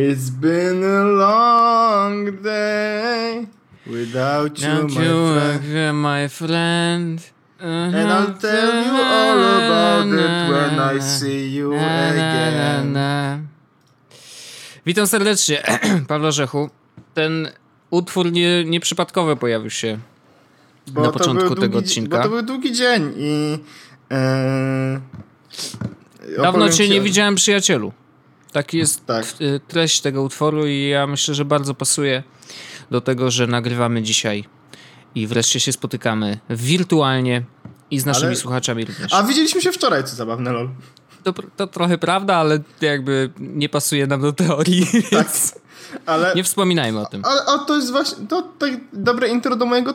It's been a long day without you, my you friend. my friend? And I'll tell you all about it when I see you again. Witam serdecznie, Paweł Rzechu. Ten utwór nie, nieprzypadkowo pojawił się Bo na początku tego długi, odcinka. Bo to był długi dzień i... E, Dawno cię ci nie widziałem, przyjacielu. Taki jest Tak. t- treść tego utworu i ja myślę, że bardzo pasuje do tego, że nagrywamy dzisiaj i wreszcie się spotykamy wirtualnie i z naszymi Ale- słuchaczami również. A widzieliśmy się wczoraj, co zabawne, lol. To, to trochę prawda, ale jakby nie pasuje nam do teorii, Tak. więc Ale, nie wspominajmy o tym. ale a to jest właśnie to tak dobre intro do mojego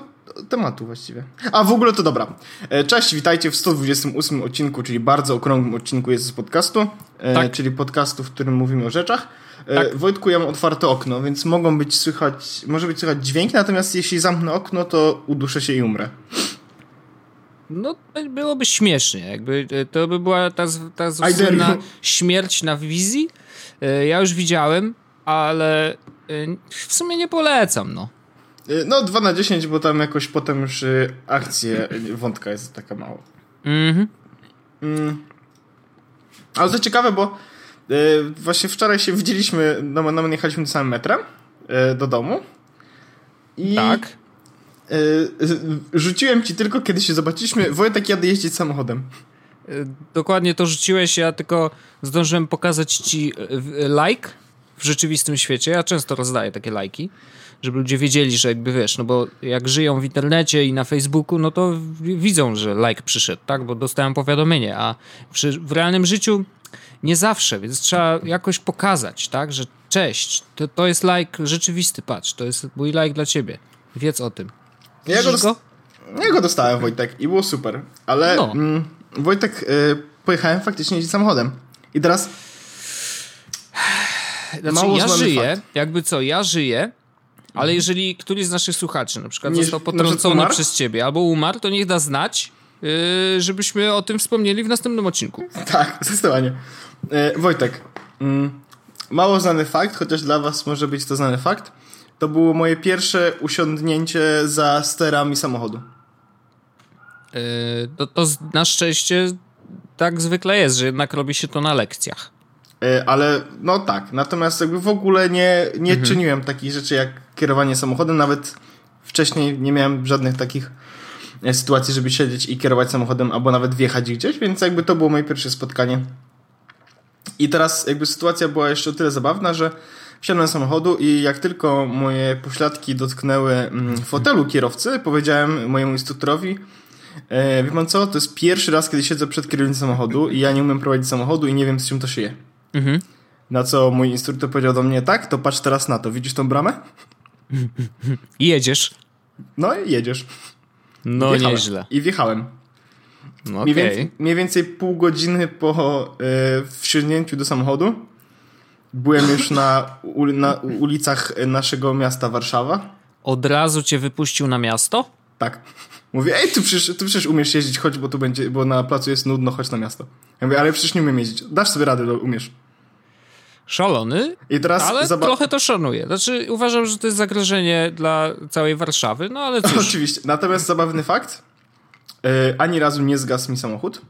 tematu właściwie. A w ogóle to dobra. E, Cześć, witajcie w 128 odcinku, czyli bardzo okrągłym odcinku jest z podcastu, e, Tak. czyli podcastu, w którym mówimy o rzeczach. E, Tak. Wojtku, ja mam otwarte okno, więc mogą być słychać, może być słychać dźwięki, natomiast jeśli zamknę okno, to uduszę się i umrę. No, byłoby śmiesznie, jakby to by była ta, ta I dare słynna you. śmierć na wizji. Ja już widziałem, ale w sumie nie polecam, no. E, No 2 na 10, bo tam jakoś potem już e, akcja e, wątka jest taka mała. Mhm. Ale to ciekawe, bo właśnie wczoraj się widzieliśmy, no, no my jechaliśmy samym metrem do domu. I Tak. rzuciłem ci tylko, kiedy się zobaczyliśmy. Wojtek jadę jeździć samochodem. Dokładnie to rzuciłeś, ja tylko zdążyłem pokazać ci like w rzeczywistym świecie. Ja często rozdaję takie lajki, żeby ludzie wiedzieli, że jakby wiesz, no bo jak żyją w internecie i na Facebooku, no to widzą, że like przyszedł, tak? Bo dostałem powiadomienie, a przy, w realnym życiu nie zawsze, więc trzeba jakoś pokazać, tak? Że cześć, to, to jest like rzeczywisty, patrz, to jest mój like dla ciebie. Wiedz o tym. Ja go, dos- ja go dostałem, Wojtek, i było super. Ale No. mm, Wojtek, e, pojechałem faktycznie jeździć samochodem. I teraz Znaczy, Mało ja żyję, fakt. jakby co, ja żyję, ale jeżeli któryś z naszych słuchaczy na przykład Nie- został potrącony przez ciebie albo umarł, to niech da znać, yy, żebyśmy o tym wspomnieli w następnym odcinku. Tak, zdecydowanie. E, Wojtek, mm, mało znany fakt, chociaż dla was może być to znany fakt. To było moje pierwsze usiądnięcie za sterami samochodu. Yy, to, to z- na szczęście tak zwykle jest, że jednak robi się to na lekcjach. E, Ale no tak, natomiast jakby w ogóle nie, nie czyniłem takich rzeczy jak kierowanie samochodem, nawet wcześniej nie miałem żadnych takich e, sytuacji, żeby siedzieć i kierować samochodem, albo nawet wjechać gdzieś, więc jakby to było moje pierwsze spotkanie. I teraz jakby sytuacja była jeszcze o tyle zabawna, że wsiadłem samochodu i jak tylko moje pośladki dotknęły mm, fotelu kierowcy, powiedziałem mojemu instruktorowi, e, wie pan co, to jest pierwszy raz, kiedy siedzę przed kierownicą samochodu i ja nie umiem prowadzić samochodu i nie wiem, z czym to się je. Mhm. Na co mój instruktor powiedział do mnie, tak, to patrz teraz na to, widzisz tą bramę? I jedziesz. No i jedziesz. No Wjechałem. nieźle. I wjechałem. No, Mniej, Okej. więcej, mniej więcej pół godziny po y, wsiądnięciu do samochodu byłem już na, u, na ulicach naszego miasta Warszawa. Od razu cię wypuścił na miasto? Tak. Mówię, ej, ty przecież, ty przecież umiesz jeździć, chodź, bo tu będzie, bo na placu jest nudno, chodź na miasto. Ja mówię, ale przecież nie umiem jeździć. Dasz sobie radę, umiesz. Szalony, I teraz ale zaba- trochę to szanuję. Znaczy uważam, że to jest zagrożenie dla całej Warszawy, no ale cóż. Oczywiście. Natomiast zabawny fakt, y, ani razu nie zgasł mi samochód.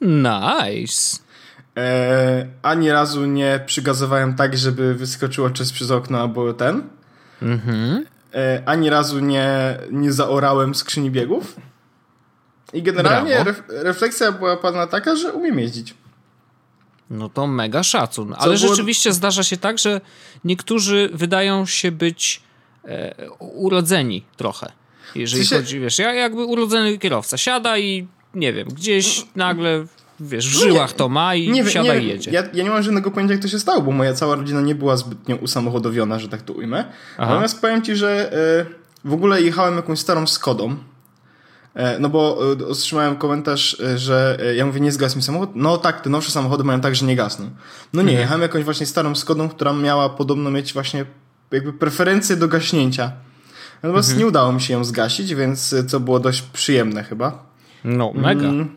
Nice. E, ani razu nie przygazowałem tak, żeby wyskoczyło czas przez okno albo ten. Mhm. E, ani razu nie, nie zaorałem skrzyni biegów. I generalnie ref, refleksja była pana taka, że umiem jeździć. No to mega szacun. Ale było- rzeczywiście zdarza się tak, że niektórzy wydają się być e, urodzeni trochę. Jeżeli sensie- chodzi, wiesz, ja jakby urodzony kierowca siada i nie wiem, gdzieś nagle, wiesz, w No nie- żyłach to ma i Nie, siada nie, i jedzie. Ja, ja nie mam żadnego pojęcia, jak to się stało, bo moja cała rodzina nie była zbytnio usamochodowiona, że tak to ujmę. Aha. Natomiast powiem ci, że e, w ogóle jechałem jakąś starą Skodą. E, no bo e, otrzymałem komentarz, e, że ja mówię, nie zgasł mi samochód. No tak, te nowsze samochody mają tak, że nie gasną. No nie, jechałem jakąś właśnie starą Skodą, która miała podobno mieć właśnie jakby preferencje do gaśnięcia. Natomiast nie udało mi się ją zgasić, więc co było dość przyjemne chyba. No, mega. Mm.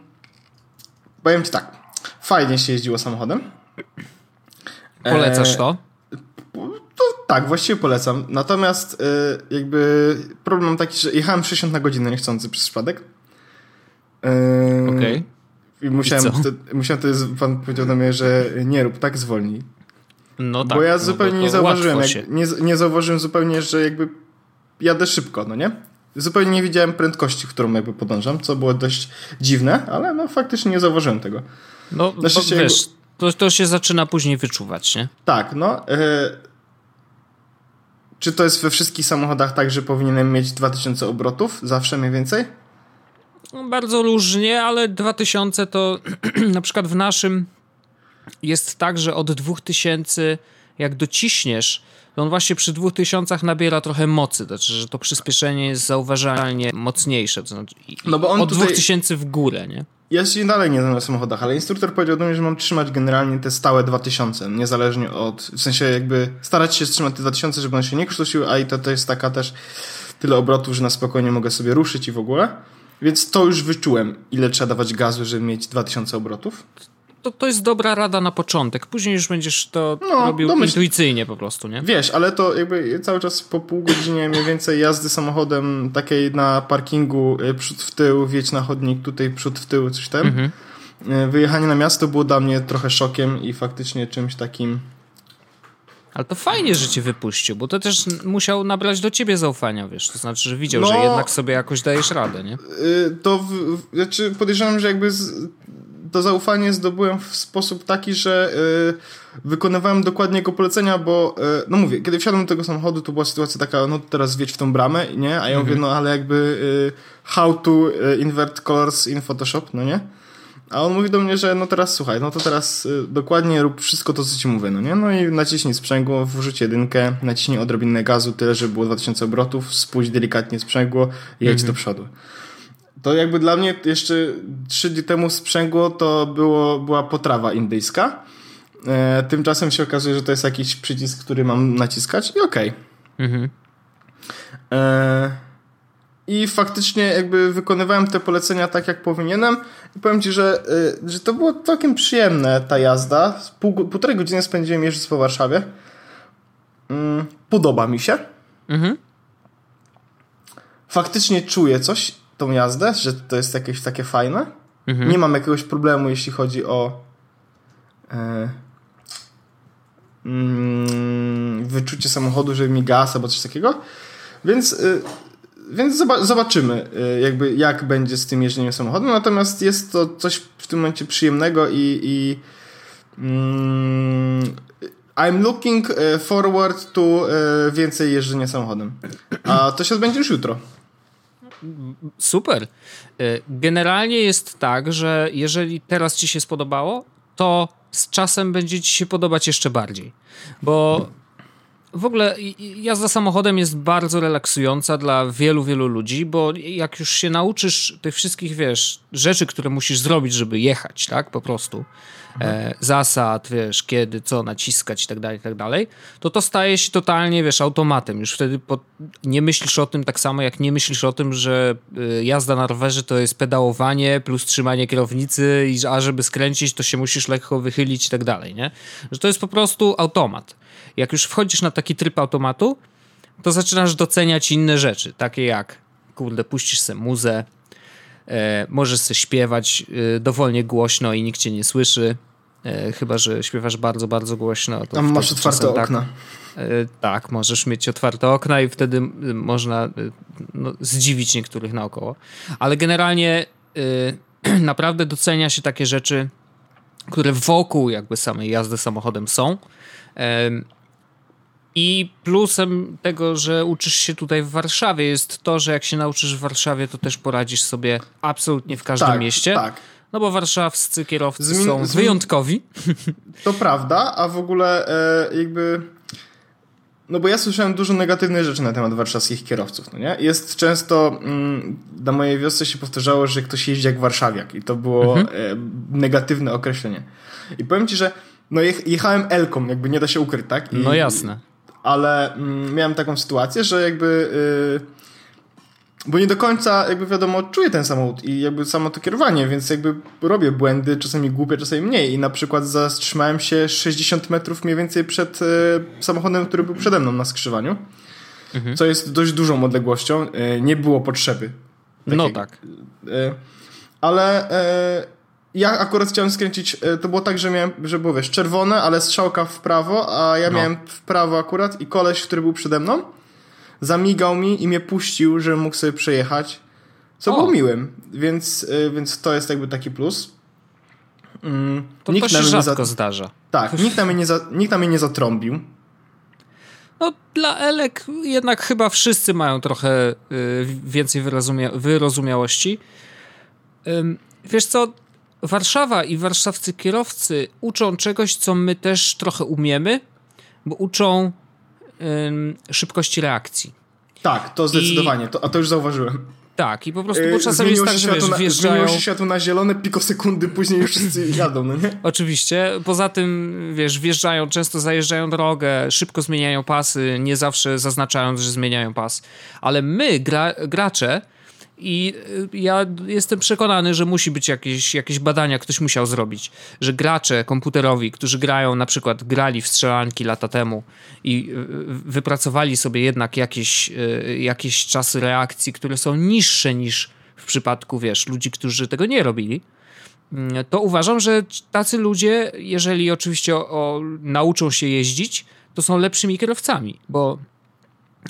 Powiem ci tak, fajnie się jeździło samochodem. Polecasz E, to? To tak, właściwie polecam. Natomiast y, jakby problem taki, że jechałem 60 na godzinę niechcący przez przypadek. Yy, Okej. Okay. I musiałem, I wtedy, musiałem wtedy, pan powiedział do mnie, że nie rób tak, zwolnij. No tak. Bo ja no zupełnie no nie zauważyłem, jak, nie, nie zauważyłem zupełnie, że jakby jadę szybko, no nie? Zupełnie nie widziałem prędkości, którą jakby podążam, co było dość dziwne, ale no faktycznie nie zauważyłem tego. No, bo, wiesz, jakby... to, to się zaczyna później wyczuwać, nie? Tak, no. Yy... Czy to jest we wszystkich samochodach tak, że powinienem mieć 2000 obrotów? Zawsze mniej więcej? No, bardzo różnie, ale 2000 to na przykład w naszym jest tak, że od 2000 jak dociśniesz, to on właśnie przy 2000 nabiera trochę mocy, to znaczy, że to przyspieszenie jest zauważalnie mocniejsze, to znaczy no bo on od tutaj... 2000 w górę, nie? Ja się dalej nie znam na samochodach, ale instruktor powiedział do mnie, że mam trzymać generalnie te stałe 2000, niezależnie od, w sensie jakby starać się trzymać te 2000, żeby one się nie krztusiły, a i to, to jest taka też tyle obrotów, że na spokojnie mogę sobie ruszyć i w ogóle. Więc to już wyczułem, ile trzeba dawać gazu, żeby mieć 2000 obrotów. To, to jest dobra rada na początek. Później już będziesz to no, robił domyśl... intuicyjnie po prostu, nie? Wiesz, ale to jakby cały czas po pół godzinie mniej więcej jazdy samochodem takiej na parkingu y, przód w tył, wjedź na chodnik, tutaj przód w tył, coś tam. Mhm. Y, wyjechanie na miasto było dla mnie trochę szokiem i faktycznie czymś takim ale to fajnie, że cię wypuścił, bo to też musiał nabrać do ciebie zaufania, wiesz, to znaczy, że widział, no, że jednak sobie jakoś dajesz radę, nie? Yy, to, w, znaczy podejrzewam, że jakby z, to zaufanie zdobyłem w sposób taki, że yy, wykonywałem dokładnie jego polecenia, bo, yy, no mówię, kiedy wsiadłem do tego samochodu, to była sytuacja taka, no teraz wjedź w tą bramę, nie? A ja mhm. mówię, no ale jakby yy, how to y, invert colors in Photoshop, no nie? A on mówi do mnie, że no teraz słuchaj, no to teraz y, dokładnie rób wszystko to, co ci mówię, no nie? No i naciśnij sprzęgło, wrzuć jedynkę, naciśnij odrobinę gazu, tyle, żeby było 2000 obrotów, spuść delikatnie sprzęgło i jedź mhm. do przodu. To jakby dla mnie jeszcze trzy dni temu sprzęgło to było, była potrawa indyjska. E, tymczasem się okazuje, że to jest jakiś przycisk, który mam naciskać i okej. Okay. Mhm. E, i faktycznie jakby wykonywałem te polecenia tak, jak powinienem i powiem Ci, że, y, że to było całkiem przyjemne ta jazda. Pół, półtorej godziny spędziłem jeżdżąc po Warszawie. Mm, podoba mi się. Mhm. Faktycznie czuję coś, tą jazdę, że to jest jakieś takie fajne. Mhm. Nie mam jakiegoś problemu, jeśli chodzi o e, mm, wyczucie samochodu, że mi gaz albo coś takiego. Więc y, więc zobaczymy, y, jakby jak będzie z tym jeżdżeniem samochodem. Natomiast jest to coś w tym momencie przyjemnego i, i mm, I'm looking y, forward to y, więcej jeżdżenia samochodem. A to się odbędzie już jutro. Super. Generalnie jest tak, że jeżeli teraz ci się spodobało, to z czasem będzie ci się podobać jeszcze bardziej. Bo w ogóle jazda samochodem jest bardzo relaksująca dla wielu, wielu ludzi, bo jak już się nauczysz tych wszystkich, wiesz, rzeczy, które musisz zrobić, żeby jechać, tak, po prostu, e, zasad, wiesz, kiedy, co naciskać i tak dalej, i tak dalej, to to staje się totalnie, wiesz, automatem. Już wtedy po, nie myślisz o tym tak samo, jak nie myślisz o tym, że y, jazda na rowerze to jest pedałowanie plus trzymanie kierownicy i a żeby skręcić, to się musisz lekko wychylić i tak dalej, nie? Że to jest po prostu automat jak już wchodzisz na taki tryb automatu, to zaczynasz doceniać inne rzeczy, takie jak, kurde, puścisz sobie muzę, e, możesz sobie śpiewać e, dowolnie głośno i nikt cię nie słyszy, e, chyba, że śpiewasz bardzo, bardzo głośno. To Tam masz otwarte tak, okna. E, tak, możesz mieć otwarte okna i wtedy można e, no, zdziwić niektórych naokoło. Ale generalnie e, naprawdę docenia się takie rzeczy, które wokół jakby samej jazdy samochodem są. I plusem tego, że uczysz się tutaj w Warszawie jest to, że jak się nauczysz w Warszawie, to też poradzisz sobie absolutnie w każdym tak, mieście. Tak. No bo warszawscy kierowcy są wyjątkowi. To prawda, a w ogóle e, jakby... No bo ja słyszałem dużo negatywnych rzeczy na temat warszawskich kierowców, no nie? Jest często, mm, na mojej wiosce się powtarzało, że ktoś jeździ jak warszawiak i to było mhm. e, negatywne określenie. I powiem ci, że no jechałem Elką, jakby nie da się ukryć, tak? I, no jasne ale mm, miałem taką sytuację, że jakby bo nie do końca, jakby wiadomo, czuję ten samochód i jakby samo to kierowanie, więc jakby robię błędy, czasami głupie, czasami mniej. I na przykład zatrzymałem się 60 metrów mniej więcej przed e, samochodem, który był przede mną na skrzyżowaniu, mhm. co jest dość dużą odległością. E, nie było potrzeby. Takiej, no tak. E, ale ja akurat chciałem skręcić, e, to było tak, że miałem, że było wiesz, czerwone, ale strzałka w prawo, a ja no. miałem w prawo akurat i koleś, który był przede mną, zamigał mi i mnie puścił, żebym mógł sobie przejechać, co o. było miłym, więc, y, więc to jest jakby taki plus. Mm, to nikt to się rzadko za... zdarza. Tak, nikt na, mnie nie za... nikt na mnie nie zatrąbił. No, dla Elek jednak chyba wszyscy mają trochę y, więcej wyrozumia wyrozumiałości. Y, wiesz co, Warszawa i warszawscy kierowcy uczą czegoś, co my też trochę umiemy, bo uczą szybkości reakcji. Tak, to zdecydowanie, I... to, a to już zauważyłem. Tak, i po prostu, bo czasami jest tak, że wiesz, na, wjeżdżają... Zmieniło się światło na zielone, pikosekundy później już wszyscy jadą, no nie? Oczywiście. Poza tym, wiesz, wjeżdżają, często zajeżdżają drogę, szybko zmieniają pasy, nie zawsze zaznaczając, że zmieniają pas. Ale my, gra, gracze, i y, ja jestem przekonany, że musi być jakieś, jakieś badania, ktoś musiał zrobić, że gracze komputerowi, którzy grają, na przykład grali w strzelanki lata temu i y, wypracowali sobie jednak jakieś, y, jakieś czasy reakcji, które są niższe niż w przypadku, wiesz, ludzi, którzy tego nie robili, mm, to uważam, że tacy ludzie, jeżeli oczywiście o, o, nauczą się jeździć, to są lepszymi kierowcami, bo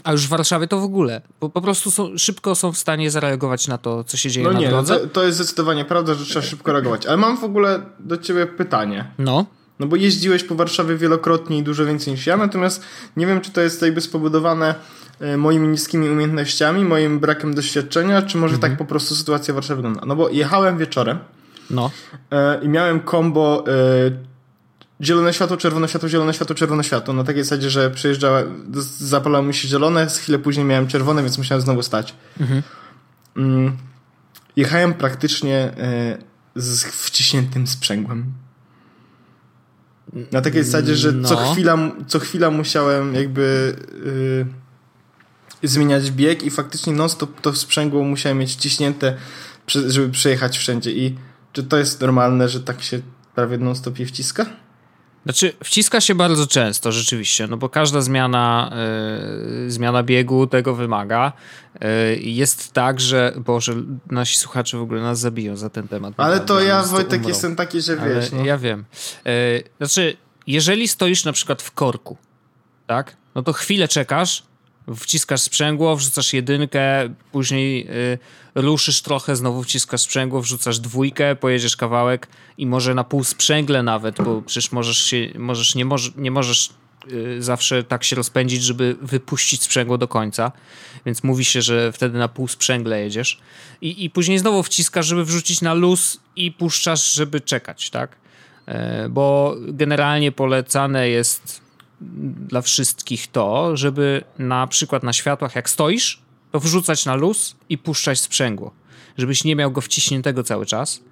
a już w Warszawie to w ogóle, bo po prostu są, szybko są w stanie zareagować na to, co się dzieje no na nie, no drodze. To, to jest zdecydowanie prawda, że trzeba szybko reagować. Ale mam w ogóle do ciebie pytanie. No. No bo jeździłeś po Warszawie wielokrotnie i dużo więcej niż ja, natomiast nie wiem, czy to jest jakby spowodowane e, moimi niskimi umiejętnościami, moim brakiem doświadczenia, czy może mhm. tak po prostu sytuacja w Warszawie wygląda. No bo jechałem wieczorem no. E, i miałem kombo e, zielone światło, czerwone światło, zielone światło, czerwone światło. Na takiej zasadzie, że przejeżdżała, zapalało mi się zielone, chwilę później miałem czerwone, więc musiałem znowu stać. Mhm. Mm, jechałem praktycznie e, z wciśniętym sprzęgłem. Na takiej zasadzie, że no. co, chwila, co chwila musiałem jakby yy, zmieniać bieg i faktycznie non stop to sprzęgło musiałem mieć wciśnięte, żeby przejechać wszędzie. I czy to jest normalne, że tak się prawie non stop je wciska? Znaczy, wciska się bardzo często, rzeczywiście, no bo każda zmiana, yy, zmiana biegu tego wymaga. Yy, jest tak, że, Boże, nasi słuchacze w ogóle nas zabiją za ten temat. Ale to ja, Wojtek, jestem taki, że wiesz. No. Ja wiem. Yy, znaczy, jeżeli stoisz na przykład w korku, tak, no to chwilę czekasz, wciskasz sprzęgło, wrzucasz jedynkę, później y, ruszysz trochę, znowu wciskasz sprzęgło, wrzucasz dwójkę, pojedziesz kawałek i może na pół sprzęgle nawet, bo przecież możesz się, możesz, nie, moż, nie możesz y, zawsze tak się rozpędzić, żeby wypuścić sprzęgło do końca, więc mówi się, że wtedy na pół sprzęgle jedziesz i, i później znowu wciskasz, żeby wrzucić na luz i puszczasz, żeby czekać, tak? E, bo generalnie polecane jest dla wszystkich to, żeby na przykład na światłach, jak stoisz, to wrzucać na luz i puszczać sprzęgło, żebyś nie miał go wciśniętego cały czas,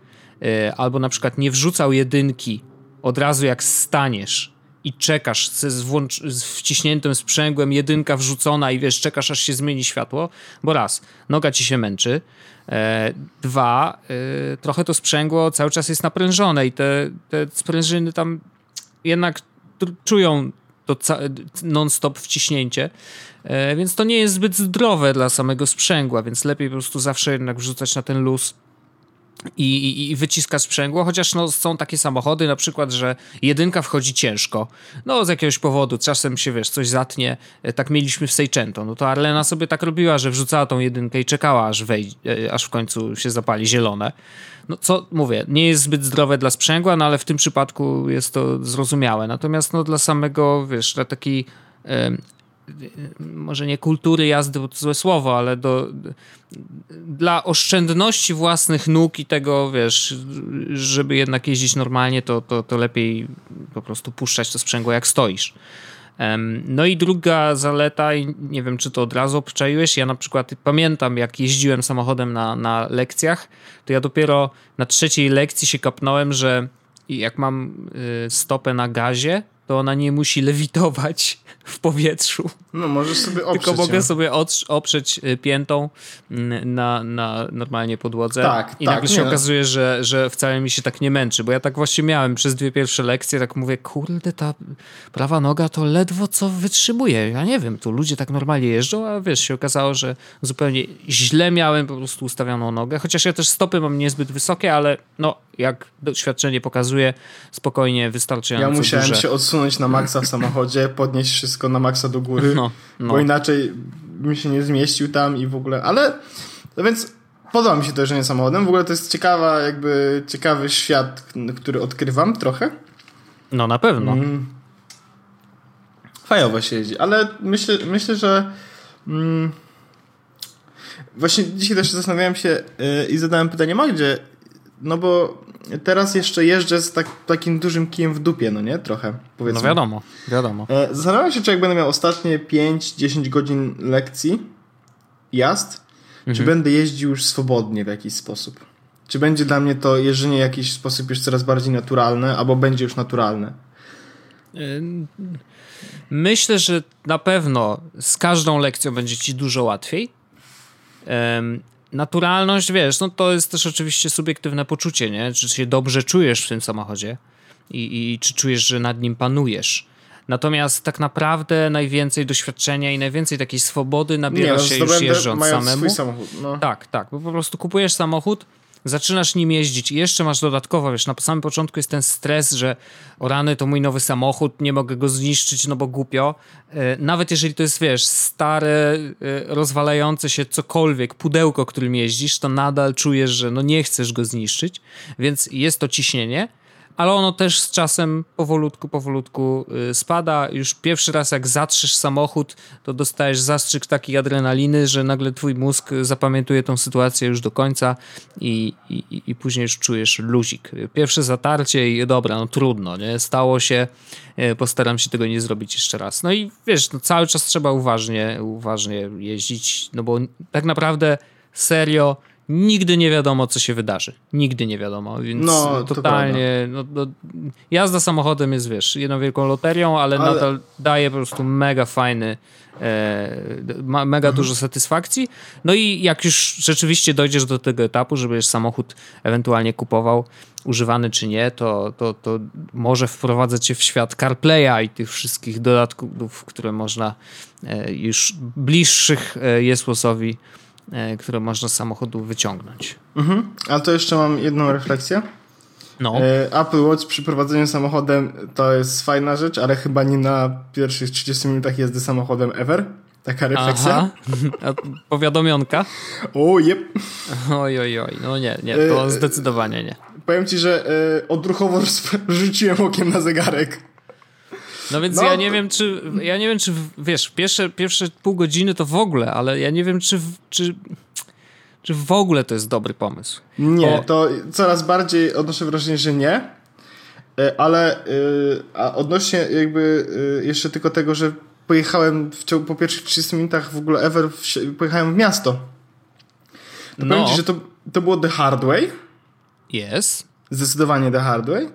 e, albo na przykład nie wrzucał jedynki od razu jak staniesz i czekasz z, włącz- z wciśniętym sprzęgłem, jedynka wrzucona i wiesz, czekasz aż się zmieni światło, bo raz, noga ci się męczy, e, dwa, e, trochę to sprzęgło cały czas jest naprężone i te, te sprężyny tam jednak czują to non-stop wciśnięcie, e, więc to nie jest zbyt zdrowe dla samego sprzęgła, więc lepiej po prostu zawsze jednak wrzucać na ten luz i, i, i wyciska sprzęgło, chociaż no, są takie samochody na przykład, że jedynka wchodzi ciężko, no z jakiegoś powodu, czasem się wiesz, coś zatnie, e, tak mieliśmy w Seicento, no to Arlena sobie tak robiła, że wrzucała tą jedynkę i czekała, aż, wej, e, aż w końcu się zapali zielone. No co mówię, nie jest zbyt zdrowe dla sprzęgła, no ale w tym przypadku jest to zrozumiałe, natomiast no dla samego, wiesz, dla takiej może nie kultury jazdy, bo to złe słowo, ale do, dla oszczędności własnych nóg i tego, wiesz, żeby jednak jeździć normalnie, to, to, to lepiej po prostu puszczać to sprzęgło jak stoisz. No i druga zaleta, i nie wiem czy to od razu obczaiłeś, ja na przykład pamiętam jak jeździłem samochodem na, na lekcjach, to ja dopiero na trzeciej lekcji się kapnąłem, że jak mam y, stopę na gazie, to ona nie musi lewitować w powietrzu. No, możesz sobie oprzeć Tylko mogę sobie oprzeć y, piętą mm, na, na normalnie podłodze. Tak, I tak, nagle nie się no. okazuje, że, że wcale mi się tak nie męczy, bo ja tak właśnie miałem przez dwie pierwsze lekcje, tak mówię, kurde, ta prawa noga to ledwo co wytrzymuje. Ja nie wiem, tu ludzie tak normalnie jeżdżą, a wiesz, się okazało, że zupełnie źle miałem po prostu ustawioną nogę, chociaż ja też stopy mam niezbyt wysokie, ale no, jak doświadczenie pokazuje, spokojnie wystarczająco Ja musiałem duże. się odsunąć na maksa w samochodzie, podnieść wszystko na maksa do góry, No, no. bo inaczej bym się nie zmieścił tam i w ogóle, ale no więc podoba mi się to jeżdżenie samochodem. W ogóle to jest ciekawa, jakby ciekawy świat, który odkrywam trochę. No na pewno. Mm. Fajowo się jeździ, ale myślę, myślę że mm, właśnie dzisiaj też zastanawiałem się yy, i zadałem pytanie Magdzie, no bo teraz jeszcze jeżdżę z tak, takim dużym kijem w dupie, no nie? Trochę, powiedzmy. No wiadomo, wiadomo. E, Zastanawiam się, czy jak będę miał ostatnie 5-10 godzin lekcji, jazd, czy będę jeździł już swobodnie w jakiś sposób. Czy będzie dla mnie to jeżdżenie w jakiś sposób już coraz bardziej naturalne, albo będzie już naturalne. Myślę, że na pewno z każdą lekcją będzie ci dużo łatwiej. Naturalność, wiesz, no to jest też oczywiście subiektywne poczucie, nie? Czy się dobrze czujesz w tym samochodzie i, i czy czujesz, że nad nim panujesz. Natomiast tak naprawdę najwięcej doświadczenia i najwięcej takiej swobody nabiera no, się już jeżdżąc samemu. samochód. No. Tak, tak, bo po prostu kupujesz samochód, zaczynasz nim jeździć i jeszcze masz dodatkowo, wiesz, na samym początku jest ten stres, że o rany to mój nowy samochód, nie mogę go zniszczyć, no bo głupio. E, Nawet jeżeli to jest, wiesz, stare, e, rozwalające się cokolwiek, pudełko, którym jeździsz, to nadal czujesz, że no nie chcesz go zniszczyć, więc jest to ciśnienie. Ale ono też z czasem powolutku, powolutku y, spada. Już pierwszy raz jak zatrzysz samochód, to dostajesz zastrzyk takiej adrenaliny, że nagle twój mózg zapamiętuje tą sytuację już do końca i, i, i później już czujesz luzik. Pierwsze zatarcie i dobra, no trudno, nie? Stało się, y, postaram się tego nie zrobić jeszcze raz. No i wiesz, no cały czas trzeba uważnie, uważnie jeździć, no bo tak naprawdę serio nigdy nie wiadomo, co się wydarzy. Nigdy nie wiadomo, więc No, to totalnie. No, no, jazda samochodem jest, wiesz, jedną wielką loterią, ale, Ale- nadal daje po prostu mega fajny, e, ma, mega Mhm. dużo satysfakcji. No i jak już rzeczywiście dojdziesz do tego etapu, żebyś samochód ewentualnie kupował, używany czy nie, to, to, to może wprowadzać cię w świat CarPlaya i tych wszystkich dodatków, które można e, już bliższych e, jest losowi, które można z samochodu wyciągnąć. Mhm. A to jeszcze mam jedną refleksję. No. E, Apple Watch przy prowadzeniu samochodem to jest fajna rzecz, ale chyba nie na pierwszych 30 minutach jazdy samochodem ever. Taka refleksja. Aha. A powiadomionka? O, jep. Oj, oj, oj. No nie, nie, to E, zdecydowanie nie. Powiem ci, że e, odruchowo rzuciłem okiem na zegarek. No więc No, ja nie wiem, czy ja nie wiem, czy wiesz, pierwsze, pierwsze pół godziny to w ogóle, ale ja nie wiem, czy, czy, czy w ogóle to jest dobry pomysł. Nie, O. to coraz bardziej odnoszę wrażenie, że nie. E, Ale e, a odnośnie jakby e, jeszcze tylko tego, że pojechałem w ciągu, po pierwszych 30 minutach w ogóle ever w, pojechałem w miasto. To No. powiem ci, że to, to było the hard way. Jest. Zdecydowanie the hard way.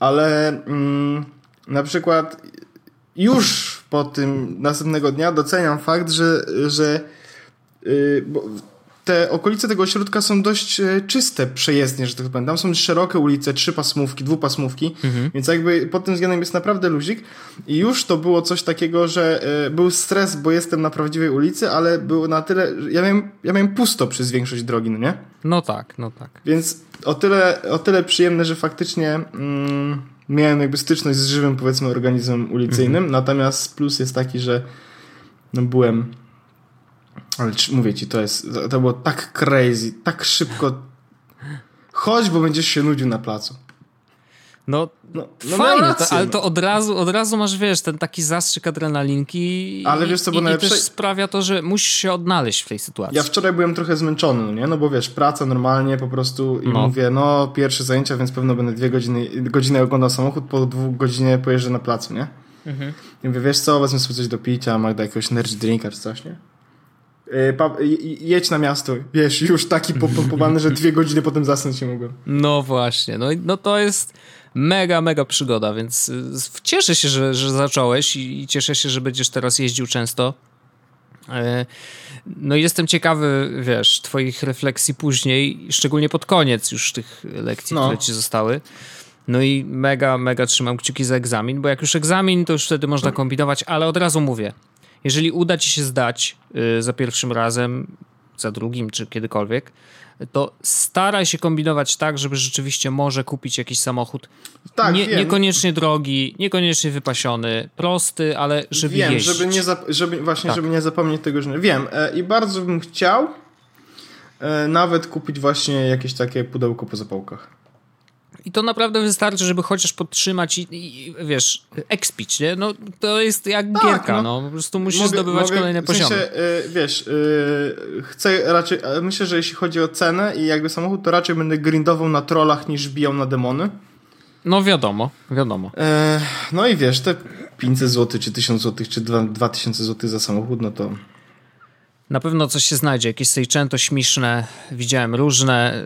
Ale mm, na przykład już po tym następnego dnia doceniam fakt, że, że yy, bo te okolice tego ośrodka są dość e, czyste przejezdnie, że tak powiem. Tam są szerokie ulice, trzy pasmówki, dwupasmówki, więc jakby pod tym względem jest naprawdę luzik. I już to było coś takiego, że e, był stres, bo jestem na prawdziwej ulicy, ale było na tyle, ja miałem, ja miałem pusto przez większość drogi, no nie? No tak, no tak. Więc o tyle, o tyle przyjemne, że faktycznie mm, miałem jakby styczność z żywym, powiedzmy, organizmem ulicyjnym. Natomiast plus jest taki, że no byłem. Ale mówię ci, to jest. To było tak crazy, tak szybko. Chodź, bo będziesz się nudził na placu. No, No, no miał fajne, rację, to, ale no. to od razu, od razu masz, wiesz, ten taki zastrzyk adrenalinki. Ale i- wiesz, co i, było i najlepsze? też sprawia to, że musisz się odnaleźć w tej sytuacji. Ja wczoraj byłem trochę zmęczony, no nie? No bo wiesz, praca normalnie po prostu i No. mówię, no pierwsze zajęcia, więc pewno będę dwie godziny, godzinę oglądał samochód, po dwóch godzinie pojeżdżę na placu, nie? Mhm. I mówię, wiesz co, wezmę sobie coś do picia, Magda jakiegoś energy drinka czy coś, nie? pa, jedź na miasto, wiesz, już taki popompowany, że dwie godziny potem zasnąć nie mogłem. No właśnie, no, no to jest mega, mega przygoda, więc y, cieszę się, że, że zacząłeś i, i cieszę się, że będziesz teraz jeździł często. E, no i jestem ciekawy, wiesz, twoich refleksji później, szczególnie pod koniec już tych lekcji, no. które ci zostały. No i mega, mega trzymam kciuki za egzamin, bo jak już egzamin, to już wtedy można kombinować, ale od razu mówię, jeżeli uda ci się zdać y, za pierwszym razem, za drugim czy kiedykolwiek, to staraj się kombinować tak, żeby rzeczywiście może kupić jakiś samochód. Tak, nie, niekoniecznie drogi, niekoniecznie wypasiony, prosty, ale żeby wiem, jeździć. Żeby nie żeby, właśnie, tak. żeby nie zapomnieć tego, że wiem. E, I bardzo bym chciał e, nawet kupić właśnie jakieś takie pudełko po zapałkach. I to naprawdę wystarczy, żeby chociaż podtrzymać i, i wiesz, expić, nie? No to jest jak tak, gierka, no. no. Po prostu musisz mogę, zdobywać mogę, kolejne poziomy. W sensie, yy, wiesz, yy, chcę raczej, myślę, że jeśli chodzi o cenę i jakby samochód, to raczej będę grindował na trollach niż bijał na demony. No wiadomo, wiadomo. Yy, no i wiesz, te 500 zł, czy 1000 zł, czy 2000 zł za samochód, no to na pewno coś się znajdzie, jakieś Seicento śmieszne, widziałem różne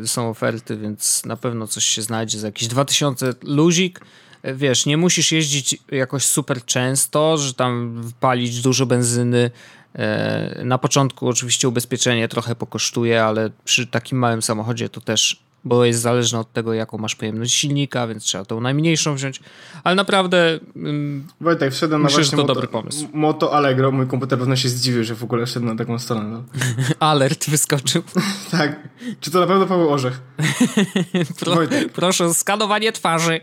yy, są oferty, więc na pewno coś się znajdzie za jakieś 2000 luzik. Wiesz, nie musisz jeździć jakoś super często, że tam palić dużo benzyny. Yy, na początku oczywiście ubezpieczenie trochę pokosztuje, ale przy takim małym samochodzie to też bo jest zależne od tego, jaką masz pojemność silnika, więc trzeba tą najmniejszą wziąć. Ale naprawdę. Um, Wojtek, wszedłem myślę, na właśnie to moto, dobry pomysł. Moto Allegro, mój komputer pewno się zdziwił, że w ogóle wszedł na taką stronę. No. Alert wyskoczył. tak. Czy to na pewno Paweł Orzech? Pro, Wojtek. Proszę o skanowanie twarzy.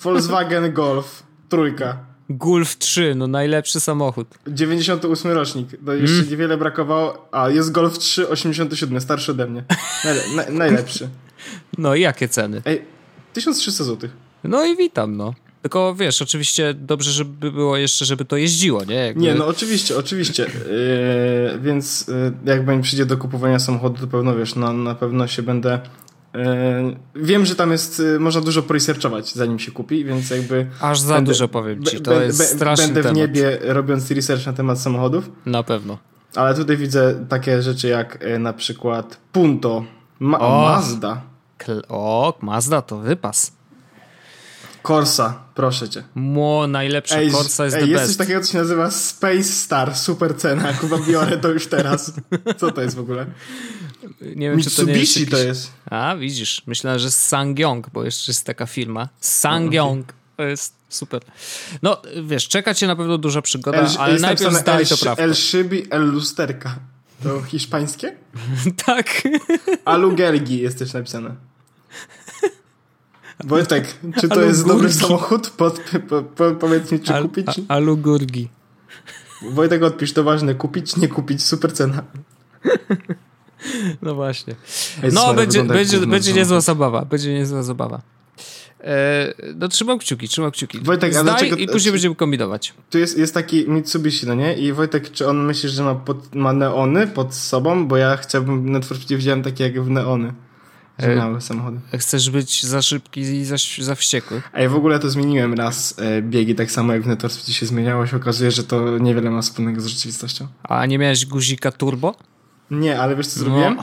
Volkswagen Golf, trójka. Golf 3, no najlepszy samochód. 98 rocznik, to jeszcze mm. niewiele brakowało. A, jest Golf 3, 87, starszy ode mnie. na, najlepszy. No i jakie ceny? Ej, 1300 zł. No i witam, no. Tylko wiesz, oczywiście dobrze, żeby było jeszcze, żeby to jeździło, nie? Jakby... Nie, no oczywiście, oczywiście. Yy, więc yy, jak będzie przyjdzie do kupowania samochodu, to pewno wiesz, no, na pewno się będę. Yy, wiem, że tam jest, można dużo researchować, zanim się kupi, więc jakby. Aż za będę, dużo powiem ci, to be, jest straszny Będę temat. w niebie robiąc research na temat samochodów. Na pewno. Ale tutaj widzę takie rzeczy jak na przykład Punto, Ma o, Mazda. O, Mazda to wypas. Corsa, proszę cię. Mo, najlepsza ej, Corsa jest ej, the jest best. coś takiego, co się nazywa Space Star, super cena. Chyba biorę to już teraz. Co to jest w ogóle? Nie wiem, Mitsubishi czy to, nie jest jakiś... to jest. A, widzisz. Myślałem, że Sangyong, bo jeszcze jest taka firma. Sangyong. To jest super. No, wiesz, czeka cię na pewno duża przygoda, El, ale najpierw zdaj to prawdę. El Shibi, El Lusterka. To hiszpańskie? tak. Alugergi jest też napisane. Wojtek, czy to jest dobry samochód? Pod, po, po, powiedz mi, czy Al, kupić? A, alugurgi. Wojtek, odpisz, to ważne. Kupić, nie kupić, super cena. No właśnie. no, będzie, będzie, będzie niezła zabawa. Będzie niezła zabawa. E, no trzymam kciuki, trzymam kciuki. Wojtek, Zdaj dlaczego, i później będziemy kombinować. Tu jest, jest taki Mitsubishi, no nie? I Wojtek, czy on myśli, że ma, pod, ma neony pod sobą? Bo ja chciałbym, na Twitterze widziałem takie jak w neony. Że e, małe samochody. Chcesz być za szybki i za, za wściekły. A ja w ogóle to zmieniłem raz e, biegi, tak samo jak w Network się zmieniało. się okazuje, że to niewiele ma wspólnego z rzeczywistością. A nie miałeś guzika turbo? Nie, ale wiesz co no. zrobiłem?